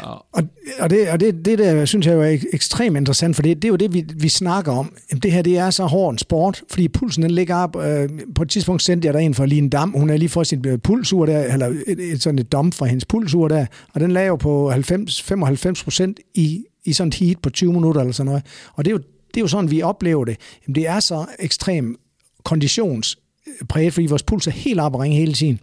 Ja. Og, og, det, og det, det der synes jeg jo er ekstremt interessant, for det, det er jo det, vi, vi snakker om. Jamen, det her det er så hård en sport, fordi pulsen den ligger op. Øh, på et tidspunkt sendte jeg der en for Line Dam. Hun har lige fået sin øh, pulsur der, eller et, et, sådan et dom fra hendes pulsur der, og den lagde jo på 90, 95 procent i, i sådan et heat på 20 minutter eller sådan noget. Og det er jo, det er jo sådan, vi oplever det. Jamen, det er så ekstrem konditions præget, fordi vores puls er helt op og ringe hele tiden.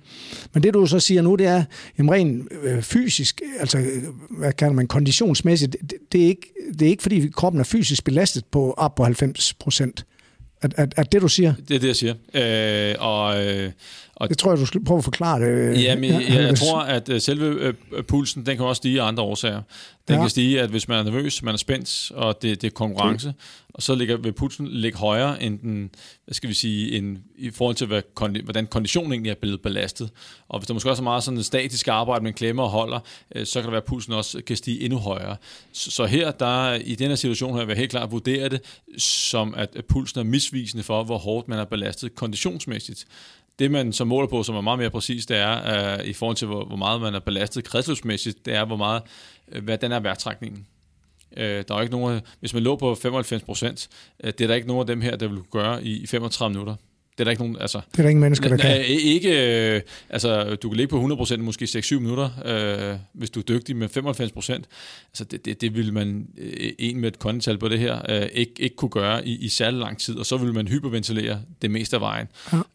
Men det du så siger nu, det er jamen rent øh, fysisk, altså hvad kalder man, konditionsmæssigt, det, det, er ikke, det er ikke fordi kroppen er fysisk belastet på op på 90 procent. Er, er, er det, du siger? Det er det, jeg siger. Øh, og, øh, og det tror jeg, du skal prøve at forklare det. Ja, men jeg, jeg, jeg tror, at øh, selve øh, pulsen, den kan også stige af andre årsager. Den ja. kan stige, at hvis man er nervøs, man er spændt, og det, det er konkurrence, okay. og så ligger, vil pulsen ligge højere end den, hvad skal vi sige, en, i forhold til, hvad, hvordan konditionen egentlig er blevet belastet. Og hvis der måske også er meget sådan et statisk arbejde, man klemmer og holder, øh, så kan det være, at pulsen også kan stige endnu højere. Så, så her, der i den her situation her, vil jeg helt klart vurdere det, som at pulsen er misvisende for, hvor hårdt man er belastet konditionsmæssigt. Det, man så måler på, som er meget mere præcist, det er uh, i forhold til, hvor, hvor meget man er belastet kredsløbsmæssigt, det er, hvor meget, øh, hvad den er værtrækningen. Uh, der er ikke nogen, hvis man lå på 95 procent, uh, det er der ikke nogen af dem her, der vil kunne gøre i, i 35 minutter. Det er der ikke nogen, altså... Det er der ingen mennesker, der kan. Ikke, øh, altså, du kan ligge på 100%, måske 6-7 minutter, øh, hvis du er dygtig med 95%. Altså, det, det, det vil man, øh, en med et kondital på det her, øh, ikke, ikke kunne gøre i, i særlig lang tid, og så vil man hyperventilere det meste af vejen.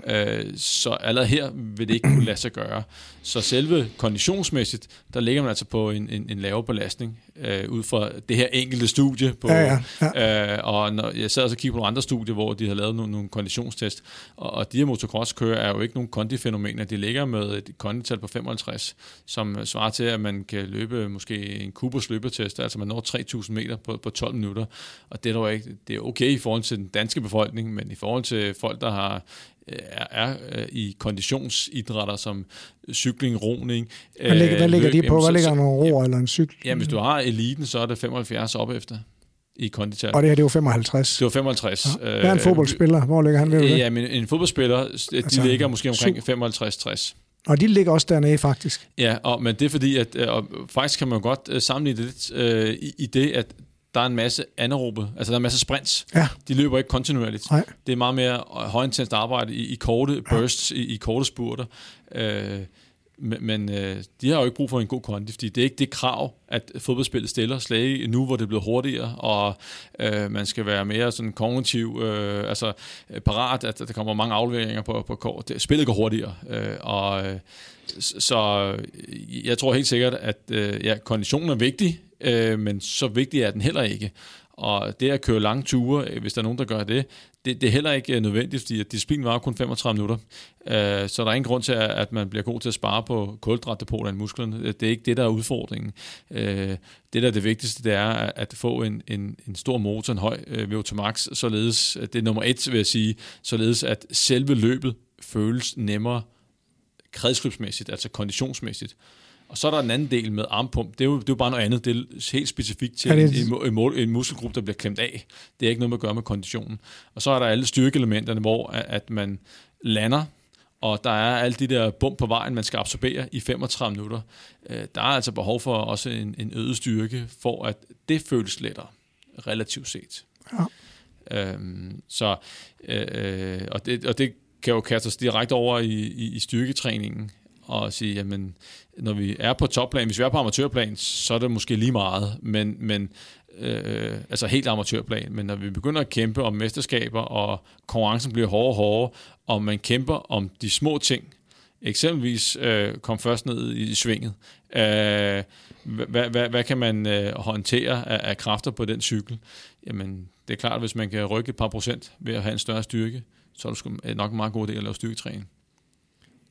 Ja. Øh, så allerede her vil det ikke kunne lade sig gøre. Så selve konditionsmæssigt, der ligger man altså på en, en, en lavere belastning, øh, ud fra det her enkelte studie. På, ja, ja, ja. Øh, og når jeg sad og så kiggede på nogle andre studier, hvor de har lavet nogle, nogle konditionstest, og, og de her motocross-kører er jo ikke nogen kondifænomener. De ligger med et kondital på 55, som svarer til, at man kan løbe måske en Kubers løbetest, altså man når 3.000 meter på, på 12 minutter. Og det er dog ikke, det er okay i forhold til den danske befolkning, men i forhold til folk, der har er, er øh, i konditionsidrætter som cykling, roning. Hvad ligger, hvad ligger de på? Hvad ligger nogle roer eller en cykel? Ja, hvis du har eliten, så er det 75 op efter i kondital. Og det her, det var 55. Det var 55. Ja. Hvad er en fodboldspiller? Hvor ligger han ved det? Ja, men en fodboldspiller, de altså, ligger måske omkring 55-60. Og de ligger også dernede, faktisk. Ja, og, men det er fordi, at og faktisk kan man godt sammenligne det lidt øh, i, i det, at der er en masse anaerobe, altså der er en masse sprints. Ja. De løber ikke kontinuerligt. Nej. Det er meget mere højintenst arbejde i, i korte bursts, ja. i, i korte spurter. Øh, men, men øh, de har jo ikke brug for en god kondi, fordi det er ikke det krav, at fodboldspillet stiller slag nu, hvor det er blevet hurtigere, og øh, man skal være mere sådan kognitiv, øh, altså øh, parat, at der kommer mange afleveringer på, på kort. Spillet går hurtigere, øh, og øh, så øh, jeg tror helt sikkert, at øh, ja, konditionen er vigtig, øh, men så vigtig er den heller ikke. Og det at køre lange ture, hvis der er nogen, der gør det, det, det er heller ikke øh, nødvendigt, fordi disciplinen var kun 35 minutter. Øh, så der er ingen grund til, at man bliver god til at spare på kulhydratdepoter i musklerne. Øh, det er ikke det, der er udfordringen. Øh, det, der er det vigtigste, det er at få en, en, en stor motor, en høj øh, VO2 max, således, øh, det er nummer et, vil jeg sige, således at selve løbet føles nemmere kredsløbsmæssigt, altså konditionsmæssigt. Og så er der en anden del med armpump. Det er jo, det er jo bare noget andet. Det er helt specifikt til en, en, en, en muskelgruppe, der bliver klemt af. Det er ikke noget med at gøre med konditionen. Og så er der alle styrkeelementerne, hvor at man lander, og der er alle de der bump på vejen, man skal absorbere i 35 minutter. Øh, der er altså behov for også en, en øget styrke, for at det føles lettere, relativt set. Ja. Øhm, så, øh, øh, og, det, og det kan jo kaste os direkte over i, i, i styrketræningen og sige, jamen, når vi er på topplan, hvis vi er på amatørplan, så er det måske lige meget, men, men øh, altså helt amatørplan, men når vi begynder at kæmpe om mesterskaber, og konkurrencen bliver hårdere og hårdere, og man kæmper om de små ting, eksempelvis øh, kom først ned i svinget, øh, hvad, hvad, hvad kan man øh, håndtere af, af kræfter på den cykel? Jamen, det er klart, at hvis man kan rykke et par procent ved at have en større styrke, så er det nok en meget god idé at lave styrketræning.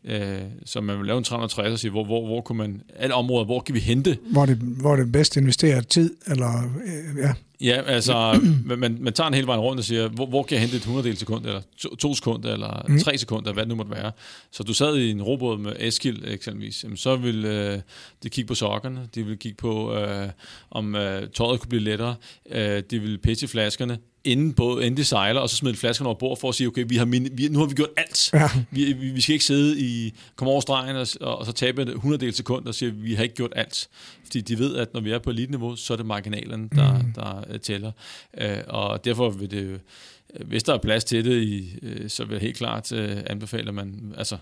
Øh, så man vil lave en 360 og sige, hvor, hvor, hvor kunne man, alle områder, hvor kan vi hente? Hvor det, hvor det bedst investere tid, eller øh, ja. Ja, altså, man, man tager en hel vejen rundt og siger, hvor, hvor kan jeg hente et 100 del sekund, eller to, to sekunder, eller mm. tre sekunder, hvad det nu måtte være. Så du sad i en robåd med Eskild eksempelvis, jamen, så vil øh, de kigge på sokkerne, de vil kigge på, øh, om øh, tøjet kunne blive lettere, øh, de vil pitche flaskerne, inden, på, inden de sejler, og så smider flaskerne over bord for at sige, okay, vi har min, vi, nu har vi gjort alt. Ja. Vi, vi, vi skal ikke sidde i, komme over stregen og, og, og så tabe et 100 del sekund og sige, vi har ikke gjort alt. Fordi de ved, at når vi er på elite-niveau, så er det marginalerne, der, mm. der uh, tæller. Uh, og derfor vil det øh, hvis der er plads til det, i, uh, så vil jeg helt klart uh, anbefale, at man, altså,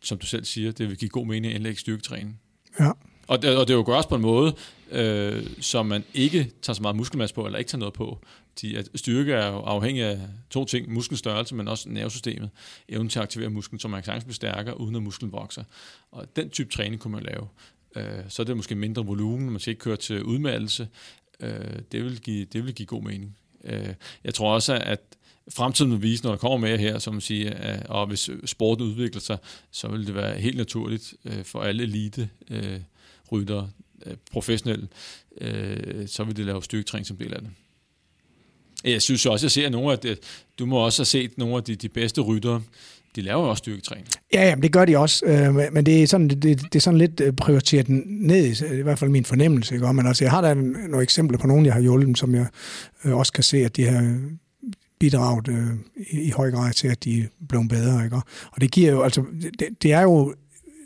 som du selv siger, det vil give god mening at indlægge styrketræning. Ja. Og det, og det jo gøres på en måde, øh, som man ikke tager så meget muskelmasse på, eller ikke tager noget på. Fordi at styrke er jo afhængig af to ting, muskelstørrelse, men også nervesystemet. Evnen til at aktivere musklen, så man kan sagtens blive stærkere, uden at musklen vokser. Og den type træning kunne man lave. Øh, så er det måske mindre volumen, man skal ikke køre til udmattelse. Øh, det, vil give, det vil give god mening. Øh, jeg tror også, at fremtiden vil vise, når der kommer mere her, som man siger, øh, og hvis sporten udvikler sig, så vil det være helt naturligt øh, for alle elite øh, ryttere, øh, professionelle, øh, så vil det lave styrketræning som del af det. Jeg synes også, jeg ser nogle af det, du må også have set nogle af de, de bedste ryttere, de laver jo også styrketræning. Ja, ja, det gør de også, øh, men det er sådan, det, det er sådan lidt øh, prioriteret ned, i hvert fald min fornemmelse. Ikke? Men altså, jeg har da nogle eksempler på nogen, jeg har hjulpet, som jeg øh, også kan se, at de har bidraget øh, i, i høj grad til, at de er blevet bedre. Ikke? Og det giver jo, altså, det, det er jo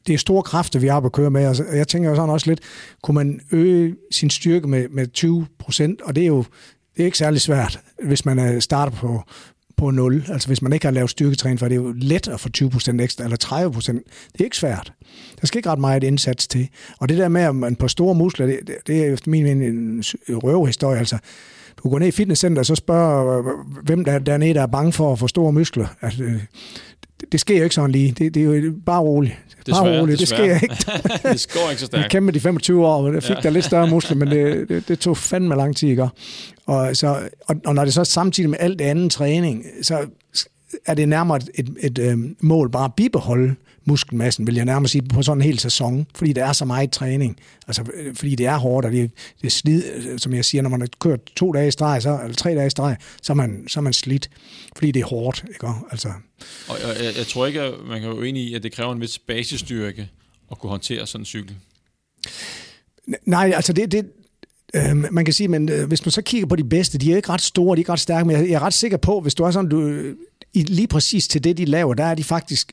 det er store kræfter, vi har på at køre med. Altså, jeg tænker jo sådan også lidt, kunne man øge sin styrke med, med 20 procent, og det er jo det er ikke særlig svært, hvis man starter på, på 0. Altså hvis man ikke har lavet styrketræning, for det er jo let at få 20% ekstra, eller 30%. Det er ikke svært. Der skal ikke ret meget indsats til. Og det der med, at man på store muskler, det, det er efter min mening en røvehistorie. Altså, du går ned i fitnesscenter og så spørger, hvem der dernede, der er bange for at få store muskler. Altså, det, det sker jo ikke sådan lige. Det, det er jo bare roligt. Desværre, bare roligt. Det sker ikke. det går ikke så stærkt. Jeg kæmpede de 25 år, og det fik ja. der lidt større muskler, men det, det, det tog fandme lang tid, ikke? Og, så, og, og når det så samtidig med alt det andet træning, så er det nærmere et, et, et, øhm, mål bare at bibeholde muskelmassen, vil jeg nærmere sige, på sådan en hel sæson, fordi der er så meget træning. Altså, øh, fordi det er hårdt, og det, det slid, øh, som jeg siger, når man har kørt to dage i streg, så, eller tre dage i streg, så er man, så er man slidt, fordi det er hårdt. Ikke? Altså. Og jeg, jeg, jeg tror ikke, at man kan jo enig i, at det kræver en vis basisstyrke at kunne håndtere sådan en cykel. Nej, altså det, det, Øh, man kan sige, men øh, hvis man så kigger på de bedste, de er ikke ret store, de er ikke ret stærke, men jeg, jeg er ret sikker på, hvis du er sådan, du, i, lige præcis til det, de laver, der er de faktisk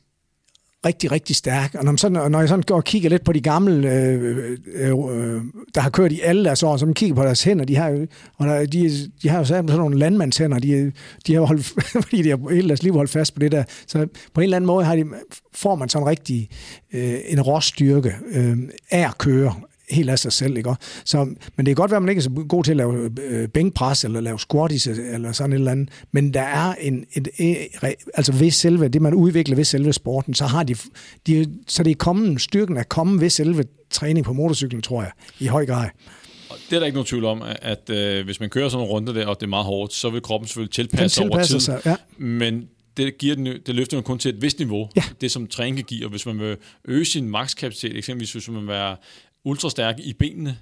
rigtig, rigtig stærk. Og når, man sådan, når jeg sådan går og kigger lidt på de gamle, øh, øh, øh, der har kørt i alle deres år, så man kigger på deres hænder, de har jo, og der, de, de har jo sådan nogle landmandshænder, de, de har holdt, fordi de har hele deres liv holdt fast på det der. Så på en eller anden måde har de, får man sådan rigtig øh, en råstyrke øh, af at køre helt af sig selv. Ikke? Så, men det kan godt være, at man ikke er så god til at lave øh, bænkpres eller lave squatties eller sådan et eller andet. Men der er en, et, et, altså ved selve, det man udvikler ved selve sporten, så har de, de så det er kommet, styrken er kommet ved selve træning på motorcyklen, tror jeg, i høj grad. Det er der ikke nogen tvivl om, at øh, hvis man kører sådan en runde der, og det er meget hårdt, så vil kroppen selvfølgelig tilpasse over tid. Sig, ja. Men det, giver den, det løfter man kun til et vist niveau, ja. det som træning kan give. Og hvis man vil øge sin makskapacitet, eksempelvis hvis man vil være ultrastærk i benene,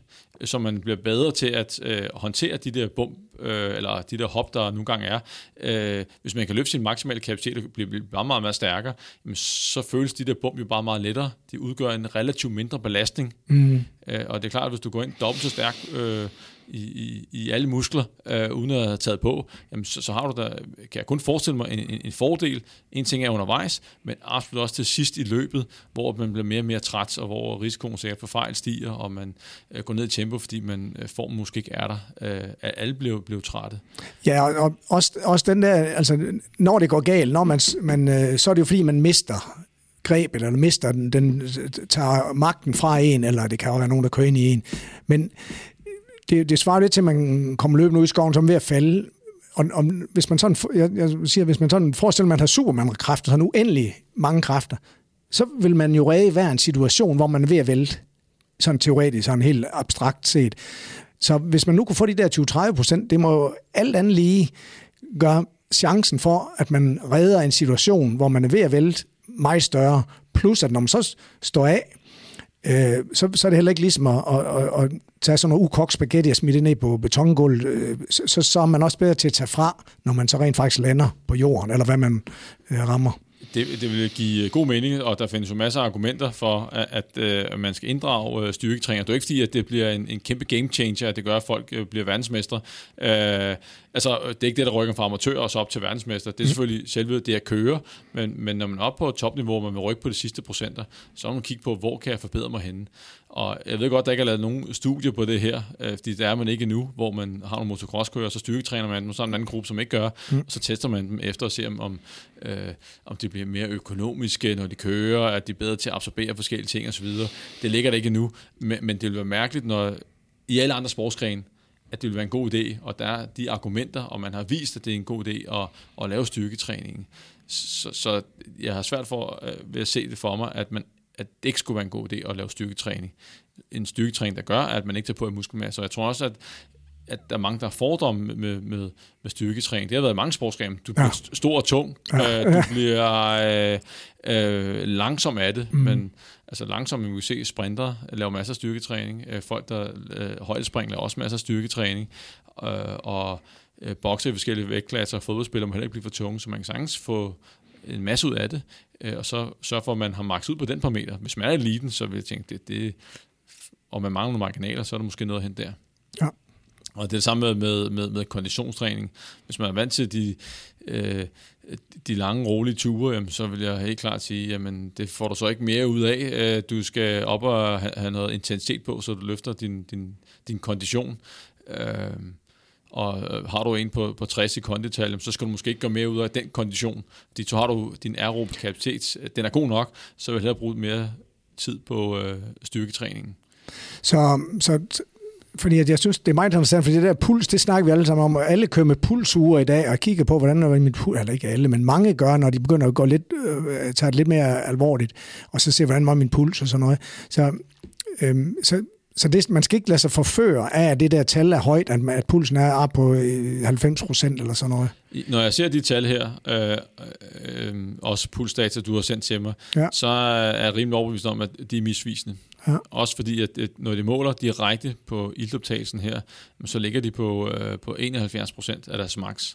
så man bliver bedre til at øh, håndtere de der bump, øh, eller de der hop, der nogle gange er. Øh, hvis man kan løfte sin maksimale kapacitet og blive, blive meget, meget, meget stærkere, jamen, så føles de der bump jo bare meget lettere. De udgør en relativt mindre belastning. Mm. Øh, og det er klart, at hvis du går ind dobbelt så stærk øh, i, i, i alle muskler, øh, uden at have taget på, jamen, så, så har du da, kan jeg kun forestille mig, en, en, en fordel. En ting er undervejs, men absolut også til sidst i løbet, hvor man bliver mere og mere træt, og hvor risikoen sikkert for fejl stiger, og man øh, går ned i tempo, fordi man øh, formen måske ikke er der. Øh, alle bliver, bliver trætte. Ja, og, og også, også den der, altså når det går galt, når man, man, øh, så er det jo fordi, man mister greb, eller mister den, den tager magten fra en, eller det kan jo være nogen, der kører ind i en. Men det, det svarer lidt til, at man kommer løbende ud i skoven, som ved at falde. Og, og hvis man sådan, jeg, jeg siger, hvis man sådan forestiller, at man har Superman-kræfter, sådan uendelig mange kræfter, så vil man jo redde hver en situation, hvor man er ved at vælte. Sådan teoretisk, sådan helt abstrakt set. Så hvis man nu kunne få de der 20-30 procent, det må jo alt andet lige gøre chancen for, at man redder en situation, hvor man er ved at vælte, meget større. Plus, at når man så står af, øh, så, så er det heller ikke ligesom at, at, at, at tage sådan noget ukogt spaghetti og smide det ned på betongulvet. Øh, så, så er man også bedre til at tage fra, når man så rent faktisk lander på jorden, eller hvad man øh, rammer. Det, det vil give god mening, og der findes jo masser af argumenter for, at, at, at øh, man skal inddrage styrketræning. Det er ikke fordi, at det bliver en, en kæmpe game changer, at det gør, at folk bliver verdensmestre. Uh, altså, det er ikke det, der rykker fra amatør og så op til verdensmester. Det er mhm. selvfølgelig selve det at køre, men, men når man er oppe på topniveau, og man vil rykke på de sidste procenter, så må man kigge på, hvor kan jeg forbedre mig henne. Og jeg ved godt, der ikke er lavet nogen studier på det her, øh, fordi det er man ikke nu, hvor man har nogle motocrosskører, så styrketræner man dem, så er en anden gruppe, som ikke gør, mm. og så tester man dem efter at se, om, øh, om de bliver mere økonomiske, når de kører, at de er bedre til at absorbere forskellige ting osv. Det ligger der ikke nu, men, men det vil være mærkeligt, når i alle andre sportsgrene, at det vil være en god idé, og der er de argumenter, og man har vist, at det er en god idé at, at lave styrketræning. Så, så jeg har svært for øh, ved at se det for mig, at man at det ikke skulle være en god idé at lave styrketræning. En styrketræning, der gør, at man ikke tager på i muskelmasse. Og jeg tror også, at at der er mange, der har fordomme med, med, med, med styrketræning. Det har været mange sportsgrene. Du bliver ja. stor og tung. Ja. Øh, du bliver øh, øh, langsom af det, mm. men altså langsom, vi se sprinter laver masser af styrketræning. Øh, folk, der øh, højdespring, laver også masser af styrketræning. Øh, og øh, bokser i forskellige vægtklasser, fodboldspillere må heller ikke blive for tunge, så man kan sagtens få en masse ud af det, øh, og så sørge for, at man har maks ud på den parameter. Hvis man er eliten, så vil jeg tænke, det, det, og man mangler nogle marginaler, så er der måske noget at hente der. Ja. Og det er det samme med, med, med konditionstræning. Hvis man er vant til de, øh, de lange, rolige ture, jamen, så vil jeg helt klart sige, jamen det får du så ikke mere ud af. Øh, du skal op og have noget intensitet på, så du løfter din, din, din kondition. Øh, og øh, har du en på, på 60 i kondital, så skal du måske ikke gå mere ud af den kondition. Fordi så har du din aerob kapacitet, den er god nok, så vil jeg hellere bruge mere tid på øh, styrketræningen. Så, så fordi at jeg synes, det er meget interessant, fordi det der puls, det snakker vi alle sammen om, og alle kører med pulsure i dag, og kigger på, hvordan er min puls, eller ikke alle, men mange gør, når de begynder at gå lidt, øh, tage det lidt mere alvorligt, og så se, hvordan var min puls og sådan noget. Så, øh, så så det, man skal ikke lade sig forføre af, at det der tal er højt, at, at pulsen er op på 90 øh, procent eller sådan noget. Når jeg ser de tal her, øh, øh, også pulsdata, du har sendt til mig, ja. så er jeg rimelig overbevist om, at de er misvisende. Ja. Også fordi, at når de måler direkte på ildoptagelsen her, så ligger de på, øh, på 71 procent af deres max.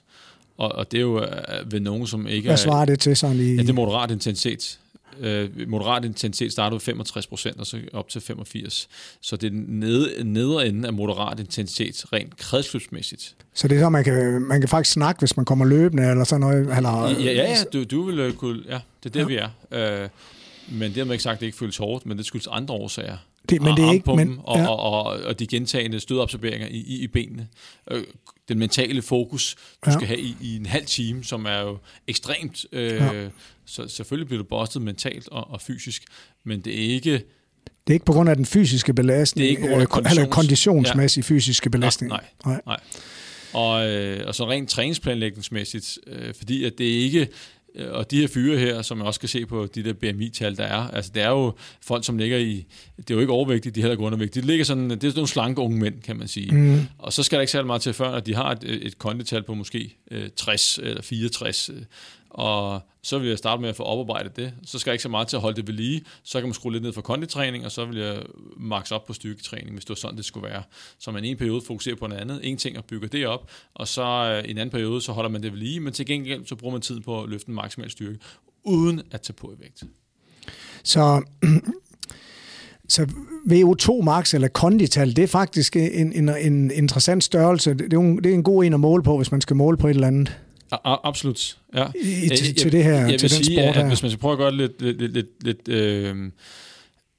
Og, og det er jo øh, ved nogen, som ikke Hvad svarer det til sådan i... Ja, det er moderat intensitet. Øh, moderat intensitet starter ved 65 procent, og så op til 85. Så det er nede, nedre ende af moderat intensitet, rent kredsløbsmæssigt. Så det er så, man kan, man kan faktisk snakke, hvis man kommer løbende, eller sådan noget? Eller, ja, ja, ja du, du vil øh, kunne... Ja, det er der, ja. vi er. Øh, men det har man ikke sagt, at det ikke føles hårdt, men det skyldes andre årsager. Det, men det er ikke, men, og, ja. og, og, og de gentagende stødabsorberinger i, i, i benene. Øh, den mentale fokus, du ja. skal have i, i en halv time, som er jo ekstremt. Øh, ja. Så selvfølgelig bliver du bustet mentalt og, og fysisk, men det er ikke... Det er ikke på grund af den fysiske belastning, det er ikke på grund af konditions... eller konditionsmæssige ja. fysiske belastning. Nej, nej. nej. Og, øh, og så rent træningsplanlægningsmæssigt, øh, fordi at det ikke Øh, og de her fyre her, som jeg også kan se på de der BMI-tal, der er, altså det er jo folk, som ligger i, det er jo ikke overvægtige, de er heller ikke undervægtige. De ligger sådan, det er sådan nogle slanke unge mænd, kan man sige. Mm. Og så skal der ikke særlig meget til før, at de har et, et kondital på måske øh, 60 eller 64, og så vil jeg starte med at få oparbejdet det. Så skal jeg ikke så meget til at holde det ved lige. Så kan man skrue lidt ned for konditræning, og så vil jeg max op på styrketræning, hvis det var sådan, det skulle være. Så man i en periode fokuserer på noget andet, en ting og bygger det op, og så øh, i en anden periode, så holder man det ved lige, men til gengæld så bruger man tid på at løfte en maksimal styrke, uden at tage på i vægt. Så så VO2 max eller kondital, det er faktisk en, en, en interessant størrelse. Det er, en, det er en god en at måle på, hvis man skal måle på et eller andet. Absolut, ja. I, til, jeg, til det her, jeg til den sige, sport at, her. hvis man skal prøve at gøre det lidt, lidt, lidt, lidt, øh,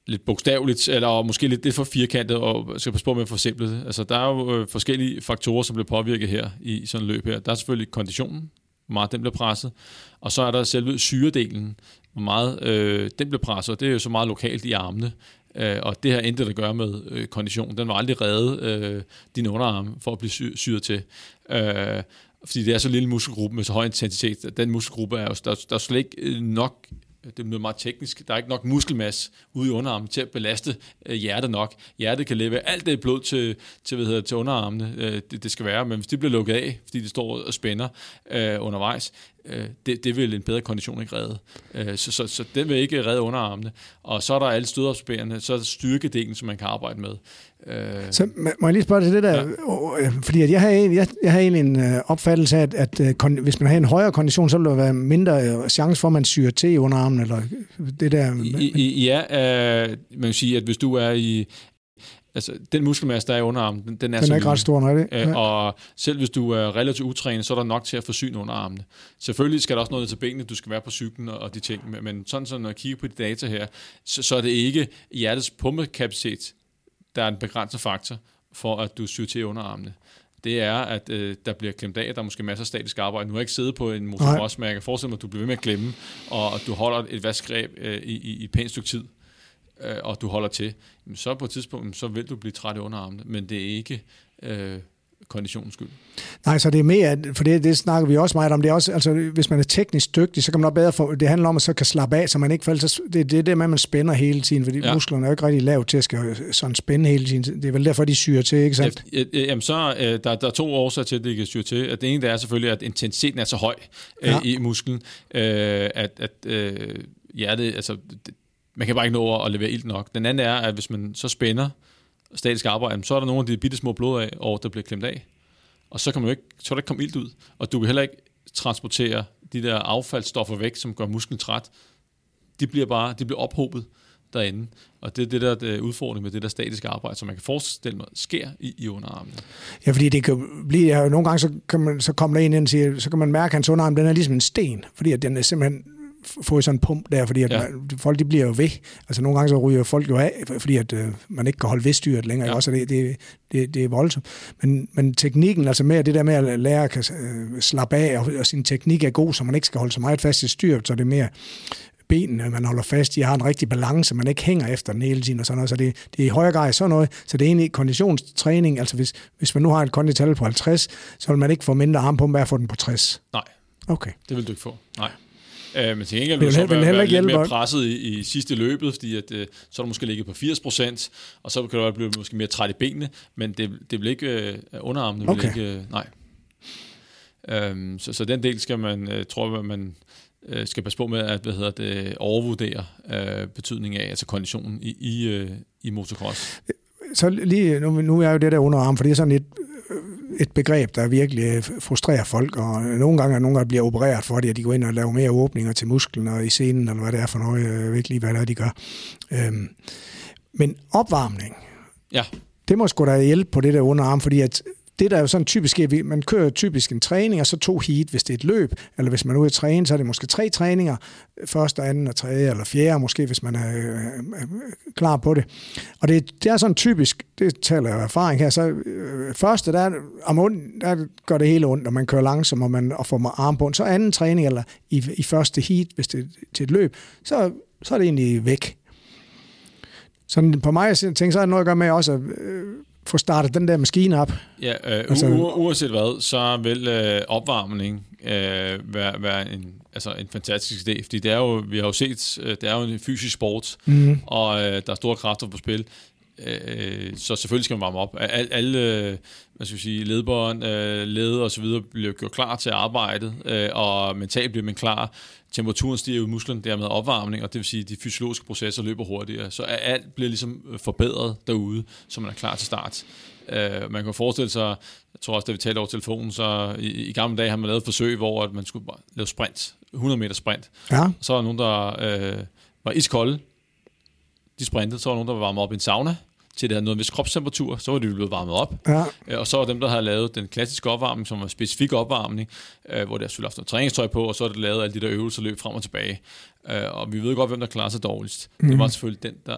lidt bogstaveligt, eller måske lidt, lidt for firkantet, og skal passe på med at forsimple det. Altså, der er jo øh, forskellige faktorer, som bliver påvirket her i sådan et løb her. Der er selvfølgelig konditionen, hvor meget den bliver presset, og så er der selve syredelen, hvor meget øh, den bliver presset, og det er jo så meget lokalt i armene. Øh, og det har intet at gøre med øh, kondition. Den var aldrig reddet øh, din underarm for at blive sy- syret til. Øh, fordi det er så lille muskelgruppe med så høj intensitet. Den muskelgruppe er jo, der, der er slet ikke øh, nok det er meget teknisk, der er ikke nok muskelmasse ude i underarmen til at belaste øh, hjertet nok. Hjertet kan leve alt det blod til, til, hvad hedder, til underarmene, øh, det, det skal være, men hvis det bliver lukket af, fordi det står og spænder øh, undervejs, øh, det, det vil en bedre kondition ikke redde. Øh, så, så, så den vil ikke redde underarmene. Og så er der alle stødopsbærende, så er der styrkedelen, som man kan arbejde med. Øh, så må jeg lige spørge til det der, ja. fordi at jeg har, jeg, jeg har egentlig en øh, opfattelse af, at, at øh, hvis man har en højere kondition, så vil der være mindre chance for, at man syrer til i underarmen, eller det der. I, i, ja, øh, man kan sige, at hvis du er i Altså, den muskelmasse, der er i underarmen, den, den er, den er ikke ret stor, nej det. Ja. Og selv hvis du er relativt utrænet, så er der nok til at forsyne underarmene. Selvfølgelig skal der også noget til benene, du skal være på cyklen og de ting, men sådan, så når jeg kigger på de data her, så, så er det ikke hjertets pumpekapacitet, der er en begrænset faktor for, at du syr til underarmene. Det er, at øh, der bliver klemt af, der er måske masser af statisk arbejde. Nu har jeg ikke siddet på en motocross, men jeg kan forestille mig, at du bliver ved med at klemme, og du holder et vaskgreb øh, i, i, i et pænt stykke tid øh, og du holder til, så på et tidspunkt, så vil du blive træt i underarmene, men det er ikke øh, konditionens skyld. Nej, så det er mere, for det, det snakker vi også meget om, det er også, altså hvis man er teknisk dygtig, så kan man også bedre få, det handler om, at så kan slappe af, så man ikke falder, det, det er det med, at man spænder hele tiden, fordi ja. musklerne er jo ikke rigtig lavet til at skal sådan spænde hele tiden. Det er vel derfor, de syrer til, ikke sandt? Ja, jamen så, øh, der, der er to årsager til, at det kan syre til. At det ene, der er selvfølgelig, at intensiteten er så høj øh, ja. i musklen, øh, at, at øh, hjertet, altså, det, man kan bare ikke nå at levere ild nok. Den anden er, at hvis man så spænder statisk arbejde, så er der nogle af de bitte små blodår, der bliver klemt af. Og så kan man jo ikke, så kan der ikke komme ilt ud. Og du kan heller ikke transportere de der affaldsstoffer væk, som gør musklen træt. De bliver bare de bliver ophobet derinde. Og det er det der øh, det udfordring med det der statiske arbejde, som man kan forestille mig sker i, i underarmen. Ja, fordi det kan blive, ja, nogle gange så, kan man, så kommer der en ind og siger, så kan man mærke, at hans underarm den er ligesom en sten, fordi at den er simpelthen få sådan en pump der, fordi at ja. man, folk de bliver jo ved. Altså nogle gange så ryger folk jo af, fordi at øh, man ikke kan holde ved styret længere. Ja. Også det, det, det, det er voldsomt. Men, men teknikken, altså med det der med at lære at øh, slappe af, og, og sin teknik er god, så man ikke skal holde så meget fast i styret, så det er mere benene, man holder fast i, har en rigtig balance, man ikke hænger efter den hele tiden og sådan noget. Så det, det er i højere grad sådan noget. Så det er egentlig konditionstræning. Altså hvis, hvis man nu har et kondital på 50, så vil man ikke få mindre armpumpe af at få den på 60. Nej. Okay. Det vil du ikke få. Nej. Øh, men til gengæld vil så være, være lidt mere presset i, i sidste løbet, fordi at, øh, så er du måske ligget på 80 procent, og så kan du blive måske mere træt i benene, men det, det vil ikke øh, underarmene. Okay. Vil ikke, øh, nej. Øhm, så, så den del skal man, øh, tror jeg, man øh, skal passe på med at hvad hedder det, overvurdere øh, betydningen af, altså konditionen i, i, øh, i motocross. Så lige, nu, nu er jo det der underarm, for det er sådan lidt et begreb, der virkelig øh, frustrerer folk, og nogle gange er nogen, der bliver opereret for det, at de går ind og laver mere åbninger til musklen og i scenen, eller hvad det er for noget, jeg ved ikke lige, hvad det er, de gør. Øhm, men opvarmning, ja. det må sgu da hjælpe på det der underarm, fordi at det der er jo sådan typisk, er, at man kører typisk en træning, og så to heat, hvis det er et løb, eller hvis man er ude at træne, så er det måske tre træninger, første, anden og tredje, eller fjerde måske, hvis man er øh, øh, øh klar på det. Og det, det er sådan typisk, det taler jeg af erfaring her, så øh, første, der, om ond, der gør det hele ondt, og man kører langsomt, og man og får armbånd. Så anden træning, eller i, i første heat, hvis det er til et løb, så, så er det egentlig væk. Sådan på mig, jeg tænker, så er det noget at gøre med også, øh, få startet den der maskine op. Ja, øh, altså, uanset hvad, så vil øh, opvarmning øh, være, være en, altså en fantastisk idé, fordi det er jo, vi har jo set, øh, det er jo en fysisk sport, mm. og øh, der er store kræfter på spil. Øh, så selvfølgelig skal man varme op. Al, alle hvad skal jeg sige, ledbånd, øh, led og så videre bliver gjort klar til arbejdet, øh, og mentalt bliver man klar. Temperaturen stiger i musklen, dermed opvarmning, og det vil sige, at de fysiologiske processer løber hurtigere. Så alt bliver ligesom forbedret derude, så man er klar til start. Øh, man kan forestille sig, jeg tror også, da vi talte over telefonen, så i, i gamle dage har man lavet et forsøg, hvor at man skulle lave sprint, 100 meter sprint. Ja. Så var der nogen, der øh, var iskolde, de sprintede, så var der nogen, der var varmet op i en sauna, til det havde noget med kropstemperatur, så var de blevet varmet op. Ja. Øh, og så var dem, der havde lavet den klassiske opvarmning, som var specifik opvarmning, øh, hvor der selvfølgelig haft noget træningstøj på, og så er det lavet alle de der øvelser løb frem og tilbage. Øh, og vi ved godt, hvem der klarer sig dårligst. Mm. Det var selvfølgelig den, der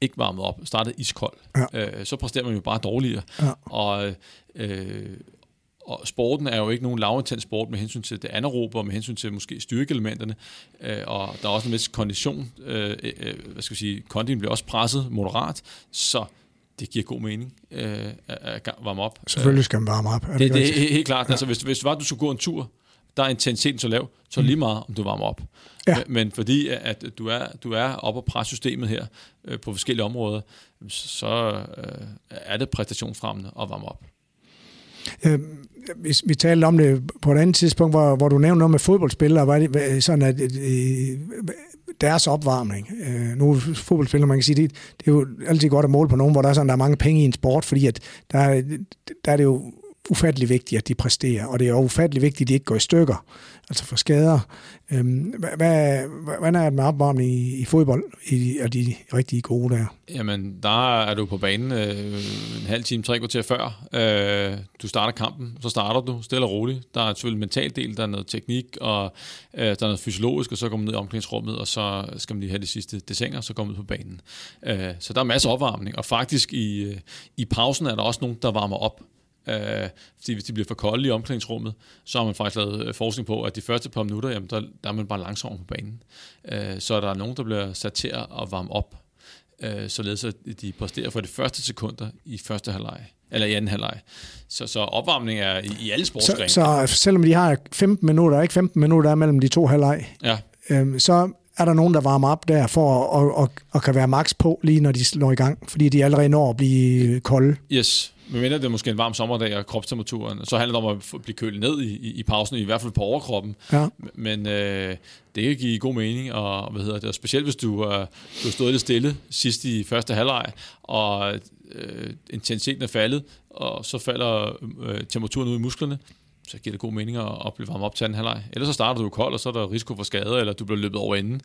ikke varmet op, startede iskold. Ja. så præsterer man jo bare dårligere. Ja. Og, øh, og sporten er jo ikke nogen lavintens sport med hensyn til det anaerobe og med hensyn til måske styrkeelementerne. Øh, og der er også en vis kondition. Øh, øh, hvad skal vi sige? Kondien bliver også presset moderat, så det giver god mening øh, at varme op. Selvfølgelig skal man varme op. Er det, det, det er helt klart. Ja. Altså, hvis, hvis det var, at du skulle gå en tur, der er intensiteten så lav, så mm. lige meget, om du varmer op. Ja. Men fordi at du er, du er oppe og presse systemet her øh, på forskellige områder, så øh, er det præstationsfremmende at varme op. Øh, vi, vi talte om det på et andet tidspunkt, hvor, hvor du nævnte noget med fodboldspillere, var det sådan, at øh, deres opvarmning, øh, nu fodboldspillere, man kan sige, det, det er jo altid godt at måle på nogen, hvor der er sådan, der er mange penge i en sport, fordi at der, der er det jo ufattelig vigtigt, at de præsterer, og det er jo ufattelig vigtigt, at de ikke går i stykker, altså for skader. Øhm, hvad, hvad er det med opvarmning i, i fodbold, i, er de rigtig gode der? Jamen, der er du på banen øh, en halv time, tre kvarter før. Øh, du starter kampen, så starter du stille og roligt. Der er selvfølgelig en mental del, der er noget teknik, og øh, der er noget fysiologisk, og så kommer man ned i omklædningsrummet, og så skal man lige have de sidste desinger, så kommer man ud på banen. Øh, så der er masser af opvarmning, og faktisk i, øh, i pausen er der også nogen, der varmer op. Øh, fordi hvis de bliver for kolde i omklædningsrummet, så har man faktisk lavet øh, forskning på, at de første par minutter, jamen, der, der er man bare langsommere på banen. Øh, så er der nogen, der bliver sat til at varme op, øh, således at de præsterer for de første sekunder i første halvleg eller i anden halvleg. Så, så opvarmning er i, i alle Så, sportsgrene. så selvom de har 15 minutter, ikke 15 minutter er mellem de to halvleg, Ja, øhm, så er der nogen, der varmer op der for at og, og, og kan være max på, lige når de slår i gang, fordi de allerede når at blive kolde. yes. Men mindre det er måske en varm sommerdag, og kropstemperaturen, så handler det om at blive kølet ned i, i, i pausen, i hvert fald på overkroppen. Ja. Men øh, det kan give god mening, og hvad hedder det, og specielt hvis du, øh, du har stået lidt stille sidst i første halvleg, og øh, intensiteten er faldet, og så falder øh, temperaturen ud i musklerne, så giver det god mening at, at blive varmet op til anden halvleg. Ellers så starter du kold, og så er der risiko for skade, eller du bliver løbet over enden.